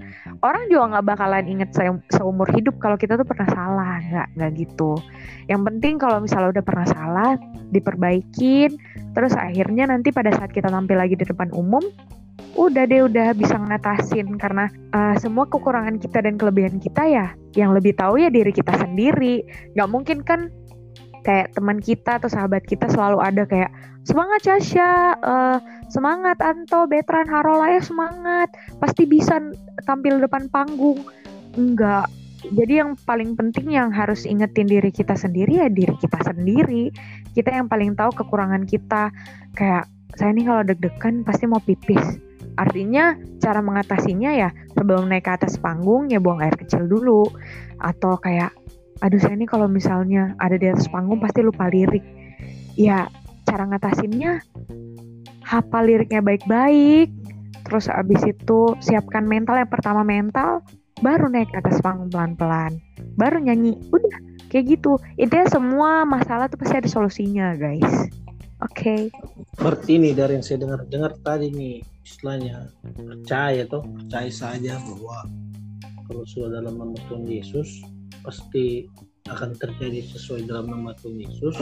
Orang juga nggak bakalan inget se seumur hidup kalau kita tuh pernah salah, nggak nggak gitu. Yang penting kalau misalnya udah pernah salah diperbaikin, terus akhirnya nanti pada saat kita tampil lagi di depan umum udah deh udah bisa ngatasin karena uh, semua kekurangan kita dan kelebihan kita ya yang lebih tahu ya diri kita sendiri nggak mungkin kan kayak teman kita atau sahabat kita selalu ada kayak semangat Casya uh, semangat Anto Betran Harola ya semangat. Pasti bisa tampil depan panggung. Enggak. Jadi yang paling penting yang harus ingetin diri kita sendiri ya diri kita sendiri. Kita yang paling tahu kekurangan kita. Kayak saya nih kalau deg-degan pasti mau pipis. Artinya cara mengatasinya ya sebelum naik ke atas panggung ya buang air kecil dulu. Atau kayak aduh saya ini kalau misalnya ada di atas panggung pasti lupa lirik. Ya cara ngatasinnya hafal liriknya baik-baik. Terus abis itu siapkan mental yang pertama mental baru naik ke atas panggung pelan-pelan. Baru nyanyi. Udah kayak gitu. Intinya semua masalah tuh pasti ada solusinya, guys. Oke. Okay. Berarti nih dari yang saya dengar-dengar tadi nih istilahnya percaya tuh percaya saja bahwa kalau sudah dalam nama Tuhan Yesus pasti akan terjadi sesuai dalam nama Tuhan Yesus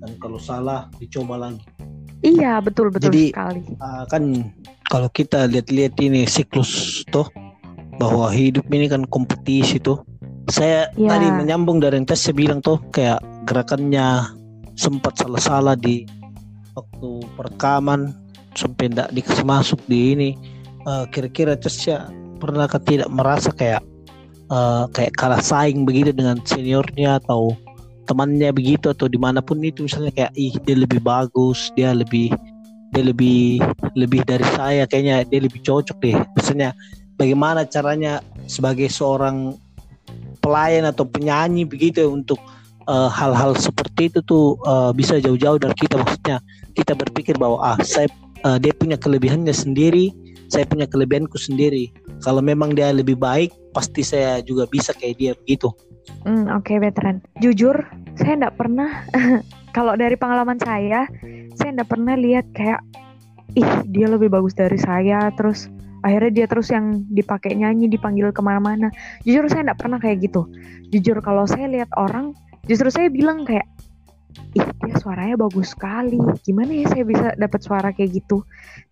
dan kalau salah dicoba lagi. Iya betul betul Jadi, sekali. Uh, kan kalau kita lihat-lihat ini siklus tuh bahwa hidup ini kan kompetisi tuh. Saya Ya. tadi menyambung dari yang tes saya bilang tuh kayak gerakannya sempat salah-salah di waktu perekaman sampai tidak dikasih masuk di ini. Eh, kira-kira Cesya pernahkah tidak merasa kayak eh, kayak kalah saing begitu dengan seniornya atau temannya begitu atau di mana pun itu misalnya kayak ih dia lebih bagus dia lebih dia lebih lebih dari saya kayaknya dia lebih cocok deh. Misalnya bagaimana caranya sebagai seorang pelayan atau penyanyi begitu untuk eh, hal-hal seperti itu tuh eh, bisa jauh-jauh dari kita. Maksudnya kita berpikir bahwa ah saya eh, dia punya kelebihannya sendiri saya punya kelebihanku sendiri kalau memang dia lebih baik pasti saya juga bisa kayak dia begitu Hmm, Oke, veteran. Jujur, saya nggak pernah. [LAUGHS] kalau dari pengalaman saya, saya nggak pernah lihat kayak, ih dia lebih bagus dari saya. Terus akhirnya dia terus yang dipakai nyanyi, dipanggil ke mana-mana. Jujur saya nggak pernah kayak gitu. Jujur kalau saya lihat orang, justru saya bilang kayak, ih dia suaranya bagus sekali. Gimana ya saya bisa dapat suara kayak gitu?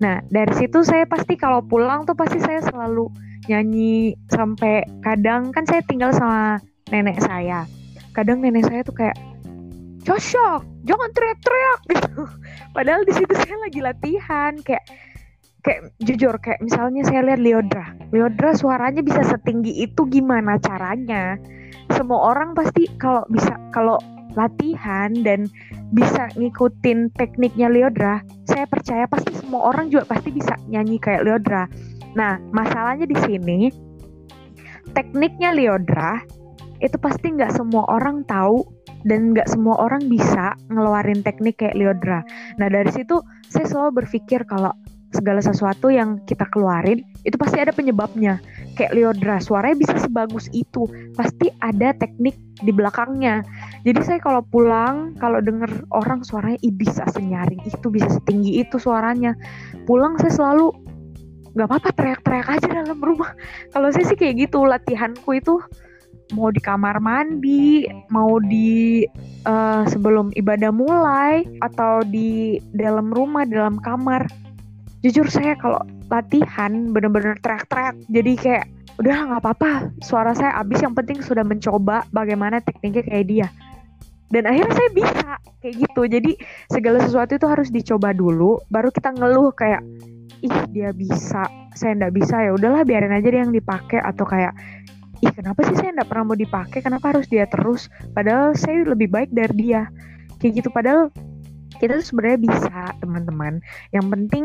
Nah dari situ saya pasti kalau pulang tuh pasti saya selalu nyanyi sampai kadang kan saya tinggal sama nenek saya. Kadang nenek saya tuh kayak cocok, jangan teriak-teriak [LAUGHS] gitu. Padahal di situ saya lagi latihan kayak kayak jujur kayak misalnya saya lihat Leodra. Leodra suaranya bisa setinggi itu gimana caranya? Semua orang pasti kalau bisa kalau latihan dan bisa ngikutin tekniknya Leodra, saya percaya pasti semua orang juga pasti bisa nyanyi kayak Leodra. Nah, masalahnya di sini tekniknya Leodra itu pasti nggak semua orang tahu dan nggak semua orang bisa ngeluarin teknik kayak Leodra. Nah dari situ saya selalu berpikir kalau segala sesuatu yang kita keluarin itu pasti ada penyebabnya. Kayak Leodra suaranya bisa sebagus itu, pasti ada teknik di belakangnya. Jadi saya kalau pulang kalau denger orang suaranya Ih, bisa senyaring itu, bisa setinggi itu suaranya. Pulang saya selalu nggak apa-apa teriak-teriak aja dalam rumah. [LAUGHS] Kalau saya sih kayak gitu latihanku itu mau di kamar mandi, mau di eh, sebelum ibadah mulai, atau di dalam rumah, dalam kamar. Jujur saya kalau latihan bener-bener teriak-teriak, jadi kayak udah nggak apa-apa, suara saya habis. Yang penting sudah mencoba bagaimana tekniknya kayak dia. Dan akhirnya saya bisa kayak gitu. Jadi segala sesuatu itu harus dicoba dulu, baru kita ngeluh kayak ih dia bisa, saya nggak bisa. Ya udahlah biarin aja dia yang dipakai atau kayak ih kenapa sih saya nggak pernah mau dipakai? Kenapa harus dia terus? Padahal saya lebih baik dari dia. Kayak gitu. Padahal kita tuh sebenarnya bisa teman-teman. Yang penting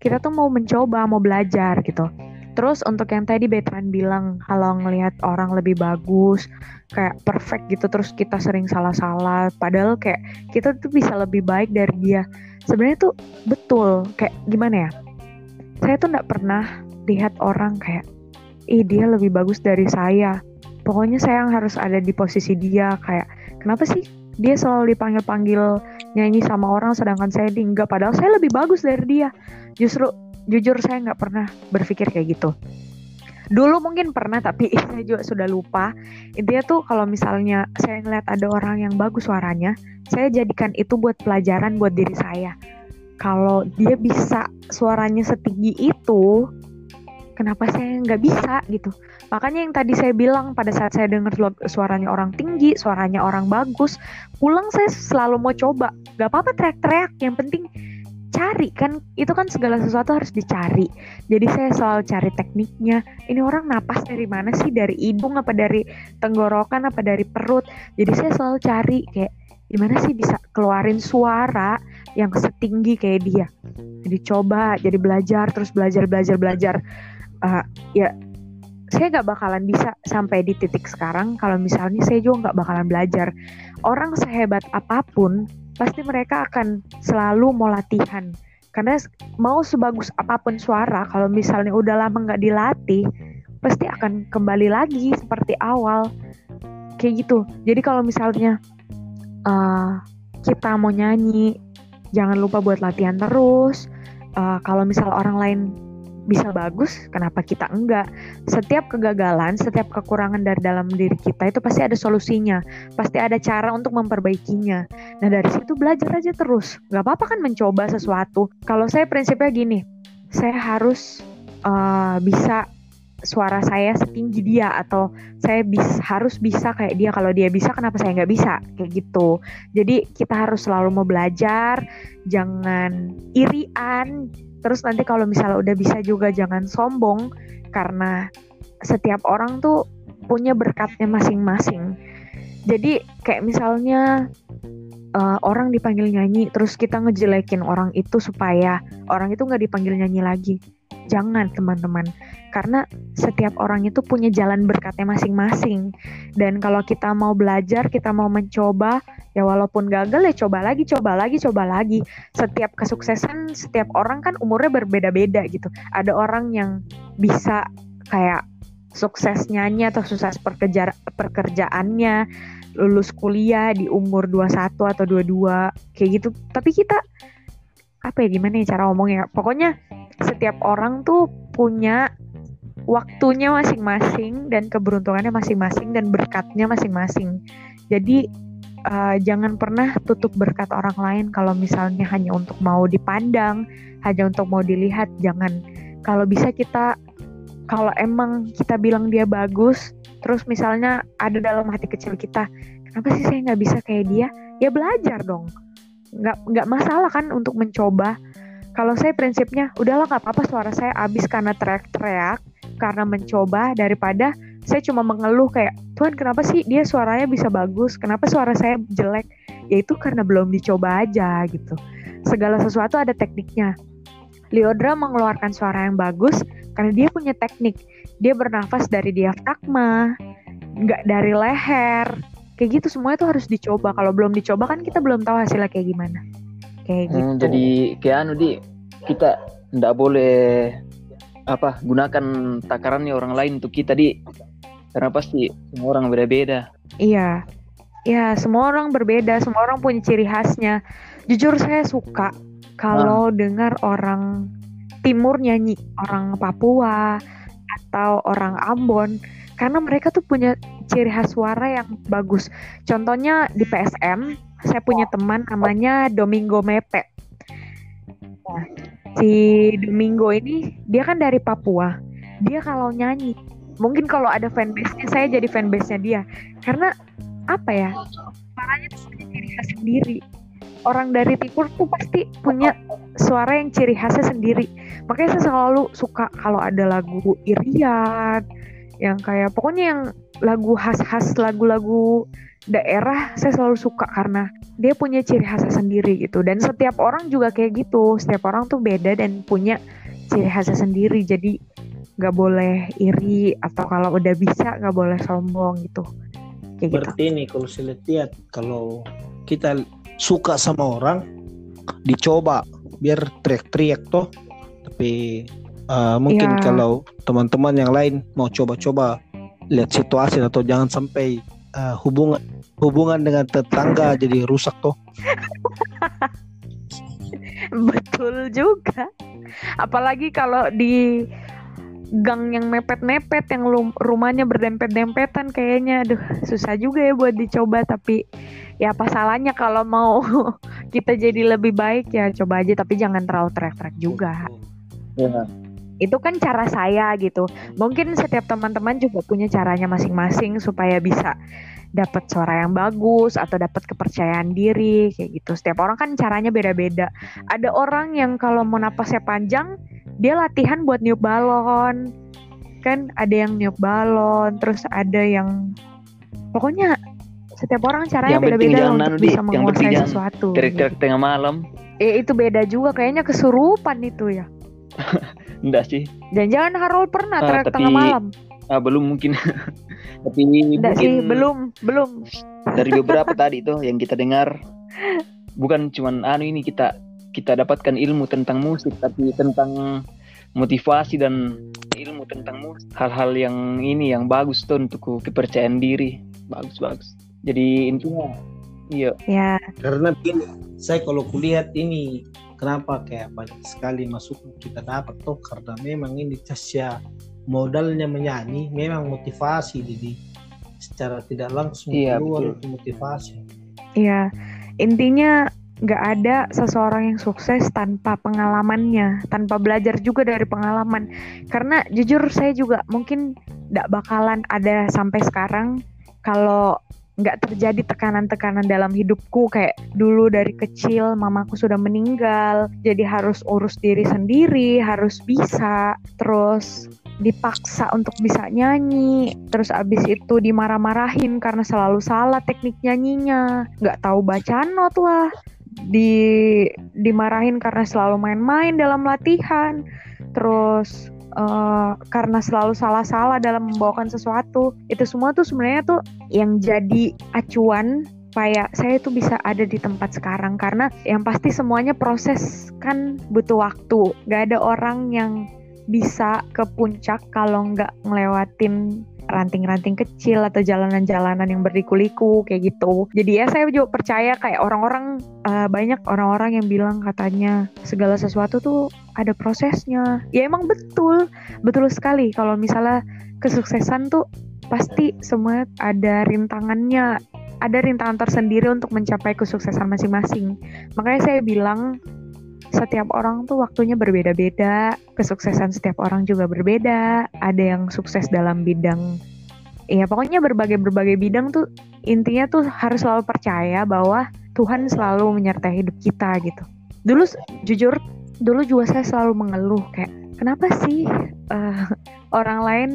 kita tuh mau mencoba mau belajar gitu. Terus untuk yang tadi Betran bilang kalau ngelihat orang lebih bagus kayak perfect gitu terus kita sering salah-salah padahal kayak kita tuh bisa lebih baik dari dia. Sebenarnya tuh betul kayak gimana ya? Saya tuh nggak pernah lihat orang kayak ih dia lebih bagus dari saya. Pokoknya saya yang harus ada di posisi dia kayak kenapa sih dia selalu dipanggil-panggil nyanyi sama orang sedangkan saya di enggak padahal saya lebih bagus dari dia. Justru jujur saya nggak pernah berpikir kayak gitu. Dulu mungkin pernah tapi [LAUGHS] saya juga sudah lupa. Intinya tuh kalau misalnya saya ngeliat ada orang yang bagus suaranya, saya jadikan itu buat pelajaran buat diri saya. Kalau dia bisa suaranya setinggi itu, kenapa saya nggak bisa gitu makanya yang tadi saya bilang pada saat saya dengar suaranya orang tinggi suaranya orang bagus pulang saya selalu mau coba. Nggak apa-apa teriak-teriak yang penting cari kan itu kan segala sesuatu harus dicari. Jadi saya selalu cari tekniknya. Ini orang napas dari mana sih? Dari hidung apa dari tenggorokan apa dari perut? Jadi saya selalu cari kayak gimana sih bisa keluarin suara yang setinggi kayak dia? Jadi coba jadi belajar terus belajar belajar belajar. Uh, ya saya nggak bakalan bisa sampai di titik sekarang kalau misalnya saya juga nggak bakalan belajar. Orang sehebat apa pun pasti mereka akan selalu mau latihan. Karena mau sebagus apa pun suara kalau misalnya udah lama nggak dilatih pasti akan kembali lagi seperti awal. Kayak gitu. Jadi kalau misalnya uh, kita mau nyanyi jangan lupa buat latihan terus. Uh, kalau misal orang lain bisa bagus, kenapa kita enggak? Setiap kegagalan, setiap kekurangan dari dalam diri kita itu pasti ada solusinya, pasti ada cara untuk memperbaikinya. Nah dari situ belajar aja terus, nggak apa-apa kan mencoba sesuatu. Kalau saya prinsipnya gini, saya harus uh, bisa suara saya setinggi dia atau saya bis, harus bisa kayak dia kalau dia bisa kenapa saya nggak bisa kayak gitu jadi kita harus selalu mau belajar jangan irian terus nanti kalau misalnya udah bisa juga jangan sombong karena setiap orang tuh punya berkatnya masing-masing. Jadi kayak misalnya uh, orang dipanggil nyanyi terus kita ngejelekin orang itu supaya orang itu nggak dipanggil nyanyi lagi jangan teman-teman. Karena setiap orang itu punya jalan berkatnya masing-masing. Dan kalau kita mau belajar kita mau mencoba ya walaupun gagal ya coba lagi coba lagi coba lagi. Setiap kesuksesan setiap orang kan umurnya berbeda-beda gitu. Ada orang yang bisa kayak sukses nyanyi atau sukses pekerja pekerjaannya lulus kuliah di umur 21 atau 22 kayak gitu. Tapi kita apa ya gimana ya cara ngomongnya? Pokoknya setiap orang tuh punya waktunya masing-masing dan keberuntungannya masing-masing dan berkatnya masing-masing. Jadi uh, jangan pernah tutup berkat orang lain kalau misalnya hanya untuk mau dipandang hanya untuk mau dilihat jangan. Kalau bisa kita kalau emang kita bilang dia bagus terus misalnya ada dalam hati kecil kita kenapa sih saya nggak bisa kayak dia? Ya belajar dong nggak nggak masalah kan untuk mencoba. Kalau saya prinsipnya udahlah nggak apa-apa suara saya habis karena teriak-teriak karena mencoba daripada saya cuma mengeluh kayak Tuhan kenapa sih dia suaranya bisa bagus? Kenapa suara saya jelek ya itu karena belum dicoba aja gitu. Segala sesuatu ada tekniknya. Leodra mengeluarkan suara yang bagus karena dia punya teknik. Dia bernafas dari diafragma nggak dari leher kayak gitu semua itu harus dicoba. Kalau belum dicoba kan kita belum tahu hasilnya kayak gimana. Kayak hmm, gitu. jadi kayak anu di kita nggak boleh apa gunakan takarannya orang lain untuk kita di. Karena pasti semua orang beda-beda. Iya. Ya semua orang berbeda semua orang punya ciri khasnya. Jujur saya suka kalau nah. dengar orang timur nyanyi orang Papua atau orang Ambon karena mereka tuh punya ciri khas suara yang bagus. Contohnya di PSM, saya punya teman namanya Domingo Mepe. Nah, si Domingo ini dia kan dari Papua. Dia kalau nyanyi, mungkin kalau ada fanbase-nya saya jadi fanbase-nya dia. Karena apa ya? Suaranya tuh punya ciri khas sendiri. Orang dari timur tuh pasti punya suara yang ciri khasnya sendiri. Makanya saya selalu suka kalau ada lagu Irian yang kayak pokoknya yang lagu khas-khas lagu-lagu daerah saya selalu suka karena dia punya ciri khasnya sendiri gitu dan setiap orang juga kayak gitu setiap orang tuh beda dan punya ciri khasnya sendiri jadi nggak boleh iri atau kalau udah bisa nggak boleh sombong gitu kayak gitu. berarti gitu. nih kalau saya lihat kalau kita suka sama orang dicoba biar teriak-teriak toh tapi uh, mungkin ya. kalau teman-teman yang lain mau coba-coba lihat situasi atau jangan sampai uh, hubungan hubungan dengan tetangga jadi rusak toh. [LAUGHS] Betul juga. Apalagi kalau di gang yang mepet-mepet yang rumahnya berdempet-dempetan kayaknya. Aduh susah juga ya buat dicoba tapi ya apa salahnya kalau mau [LAUGHS] kita jadi lebih baik ya coba aja tapi jangan terlalu teriak-teriak juga. Ya itu kan cara saya gitu mungkin setiap teman-teman juga punya caranya masing-masing supaya bisa dapat suara yang bagus atau dapat kepercayaan diri kayak gitu setiap orang kan caranya beda-beda ada orang yang kalau mau napasnya panjang dia latihan buat niup balon kan ada yang niup balon terus ada yang pokoknya setiap orang caranya beda-beda untuk bisa menguasai sesuatu. Terik-terik tengah malam. Eh itu beda juga kayaknya kesurupan itu ya. [LAUGHS] Enggak sih. Dan jangan Harold pernah uh, tapi, tengah malam. Uh, belum mungkin. [LAUGHS] tapi Enggak sih, belum, belum. Dari beberapa tadi tuh yang kita dengar bukan cuman anu ini kita kita dapatkan ilmu tentang musik tapi tentang motivasi dan ilmu tentang musik hal-hal yang ini yang bagus tuh untuk kepercayaan diri bagus bagus jadi intinya iya ya karena begini saya kalau kulihat ini kenapa kayak banyak sekali masuk kita dapat tuh karena memang ini casnya modalnya menyanyi memang motivasi jadi secara tidak langsung iya, keluar betul. motivasi iya intinya nggak ada seseorang yang sukses tanpa pengalamannya, tanpa belajar juga dari pengalaman. Karena jujur saya juga mungkin nggak bakalan ada sampai sekarang kalau nggak terjadi tekanan-tekanan dalam hidupku kayak dulu dari kecil mamaku sudah meninggal jadi harus urus diri sendiri harus bisa terus dipaksa untuk bisa nyanyi terus abis itu dimarah-marahin karena selalu salah teknik nyanyinya. Nggak tahu baca not lah. Di dimarahin karena selalu main-main dalam latihan. Terus uh, karena selalu salah-salah dalam membawakan sesuatu itu semua tuh sebenarnya tuh yang jadi acuan supaya saya tuh bisa ada di tempat sekarang. Karena yang pasti semuanya proses kan butuh waktu. Gak ada orang yang bisa ke puncak kalau nggak ngelewatin ranting-ranting kecil atau jalanan-jalanan yang berliku-liku kayak gitu. Jadi ya saya juga percaya kayak orang-orang uh, banyak orang-orang yang bilang katanya segala sesuatu tuh ada prosesnya. Ya emang betul, betul sekali kalau misalnya kesuksesan tuh pasti semua ada rintangannya, ada rintangan tersendiri untuk mencapai kesuksesan masing-masing. Makanya saya bilang setiap orang tuh waktunya berbeda-beda, kesuksesan setiap orang juga berbeda. Ada yang sukses dalam bidang ya pokoknya berbagai-berbagai bidang tuh intinya tuh harus selalu percaya bahwa Tuhan selalu menyertai hidup kita gitu. Dulu jujur dulu juga saya selalu mengeluh kayak kenapa sih uh, orang lain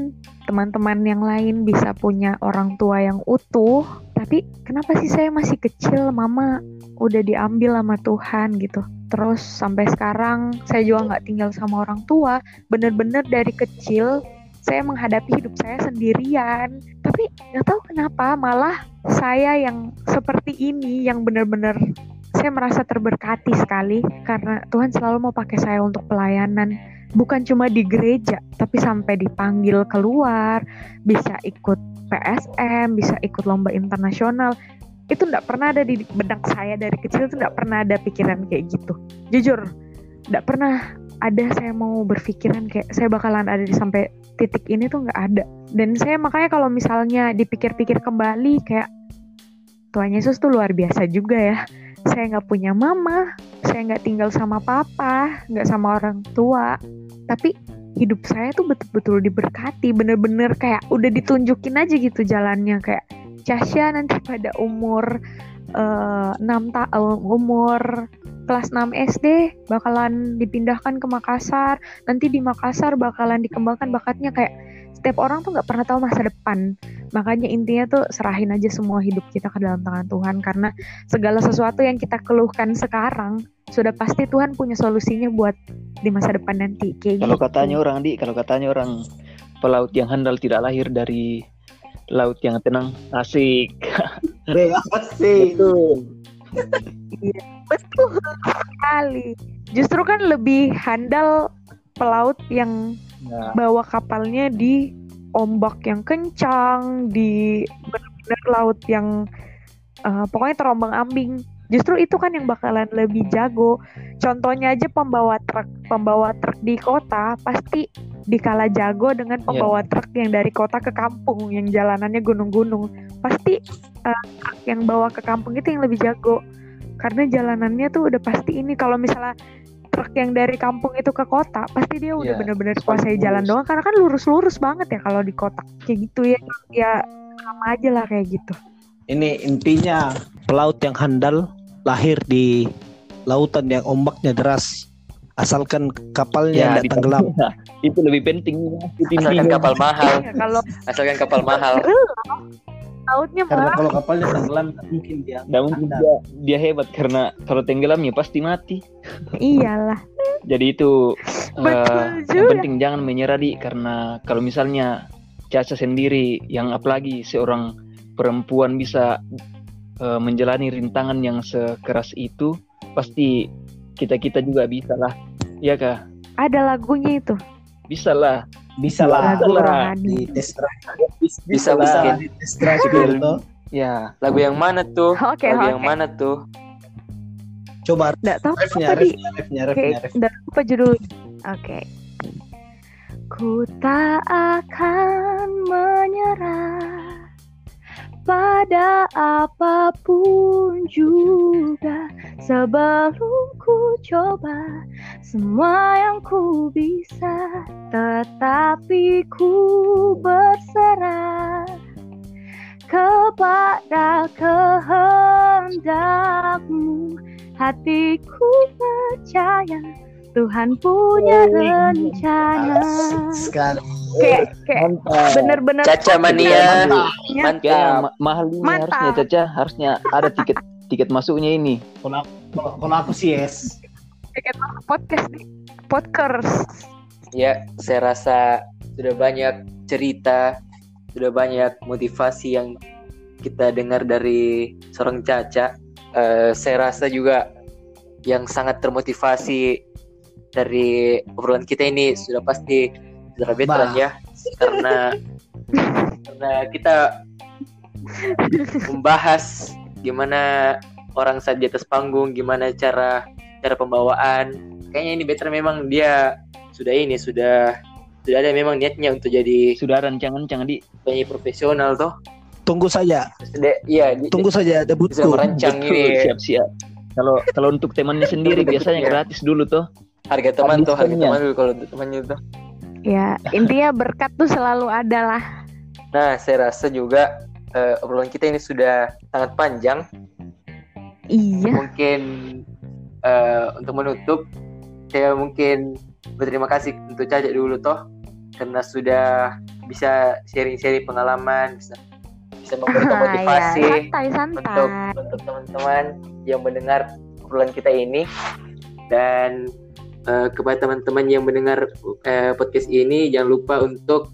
teman-teman yang lain bisa punya orang tua yang utuh tapi kenapa sih saya masih kecil mama udah diambil sama Tuhan gitu terus sampai sekarang saya juga nggak tinggal sama orang tua. Bener-bener dari kecil saya menghadapi hidup saya sendirian. Tapi nggak tahu kenapa malah saya yang seperti ini yang bener-bener saya merasa terberkati sekali. Karena Tuhan selalu mau pakai saya untuk pelayanan. Bukan cuma di gereja tapi sampai dipanggil keluar. Bisa ikut PSM bisa ikut lomba internasional itu nggak pernah ada di benak saya dari kecil itu nggak pernah ada pikiran kayak gitu. Jujur nggak pernah ada saya mau berpikiran kayak saya bakalan ada di sampai titik ini tuh nggak ada. Dan saya makanya kalau misalnya dipikir-pikir kembali kayak Tuhan Yesus tuh luar biasa juga ya. Saya nggak punya mama saya nggak tinggal sama papa nggak sama orang tua. Tapi hidup saya tuh betul-betul diberkati bener-bener kayak udah ditunjukin aja gitu jalannya kayak Casya nanti pada umur uh, 6 tahun umur kelas 6 SD bakalan dipindahkan ke Makassar. Nanti di Makassar bakalan dikembangkan bakatnya kayak setiap orang tuh nggak pernah tahu masa depan. Makanya intinya tuh serahin aja semua hidup kita ke dalam tangan Tuhan karena segala sesuatu yang kita keluhkan sekarang sudah pasti Tuhan punya solusinya buat di masa depan nanti. Kayak kalau gitu. katanya orang di, kalau katanya orang pelaut yang handal tidak lahir dari laut yang tenang. Asik. [LAUGHS] Asik. Betul. Iya, betul sekali. Justru kan lebih handal pelaut yang ya. bawa kapalnya di ombak yang kencang di benar-benar laut yang uh, pokoknya terombang ambing. Justru itu kan yang bakalan lebih jago. Contohnya aja pembawa truk pembawa truk di kota pasti dikala jago dengan iya. pembawa yeah. truk yang dari kota ke kampung yang jalanannya gunung-gunung. Pasti uh, yang bawa ke kampung itu yang lebih jago. Karena jalanannya tuh udah pasti ini kalau misalnya truk yang dari kampung itu ke kota pasti dia udah yeah. bener-bener kuasai jalan doang. Karena kan lurus-lurus banget ya kalau di kota. Kayak gitu ya ya sama aja lah kayak gitu. Ini intinya pelaut yang handal lahir di lautan yang ombaknya deras. Asalkan kapalnya ya, tidak tenggelam itu lebih penting asalkan kapal mahal. Ya, kalau asalkan kapal mahal. Lautnya karena kalau kapalnya tenggelam mungkin dia tidak mungkin dia, dia hebat karena kalau tenggelam ya pasti mati. Iyalah. Jadi itu uh, yang penting jangan menyerah di. Karena kalau misalnya Caca sendiri yang apalagi seorang perempuan bisa uh, menjalani rintangan yang sekeras itu pasti kita kita juga bisa lah. Ya kak ada lagunya itu bisa lah. Bisa lah. Lagu tes bisa bisa, bisa di tes ya lagu yang mana tuh? Okay, lagu okay. yang mana tuh? Coba nggak tahu refnya, tadi refnya, apa judul. Oke. Okay. ku tak akan menyerah pada apa pun juga Sebelum ku coba semua yang ku bisa Tetapi ku berserah kepada kehendakmu. Hatiku percaya Tuhan punya Oh, rencana sekali. Kayak kayak bener-bener Caca mania. Mantap. ma- mahal ini Mantap. harusnya Caca, harusnya ada tiket tiket masuknya ini. Kalau aku, kalau- kalau aku sih yes. kayak podcast nih podcast Ya, saya rasa sudah banyak cerita, sudah banyak motivasi yang kita dengar dari seorang Caca. Eh, saya rasa juga yang sangat termotivasi dari obrolan kita ini sudah pasti saudara veteran ya, karena karena kita membahas gimana orang saat di atas panggung, gimana cara cara pembawaan. Kayaknya ini veteran memang dia sudah ini sudah sudah ada memang niatnya untuk jadi Sudah rancangan-rancangan di penyanyi profesional toh. Tunggu saja, Sudah iya di- tunggu saja debutku. sudah merancang Betul, ini siap-siap. Kalau kalau untuk temannya sendiri biasanya Iya. gratis dulu tuh. Harga teman tuh harga teman dulu kalau untuk temannya tuh. ya intinya berkat tuh selalu ada lah. Nah saya rasa juga eh, obrolan kita ini sudah sangat panjang. iya. Mungkin eh, untuk menutup saya mungkin berterima kasih untuk Caca dulu toh karena sudah bisa sharing-sharing pengalaman bisa bisa memberikan Ah, motivasi ya, santai santai. untuk untuk teman-teman yang mendengar obrolan kita ini. Dan eh, kepada teman-teman yang mendengar eh, podcast ini jangan lupa untuk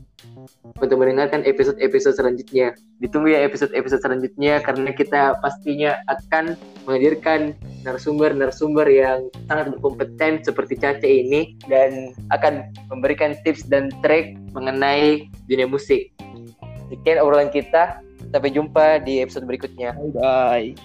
untuk mendengarkan episode-episode selanjutnya. Ditunggu ya episode-episode selanjutnya karena kita pastinya akan menghadirkan narasumber-narasumber yang sangat berkompeten seperti Caca ini dan akan memberikan tips dan trik mengenai dunia musik. Sekian obrolan kita. Sampai jumpa di episode berikutnya. Bye.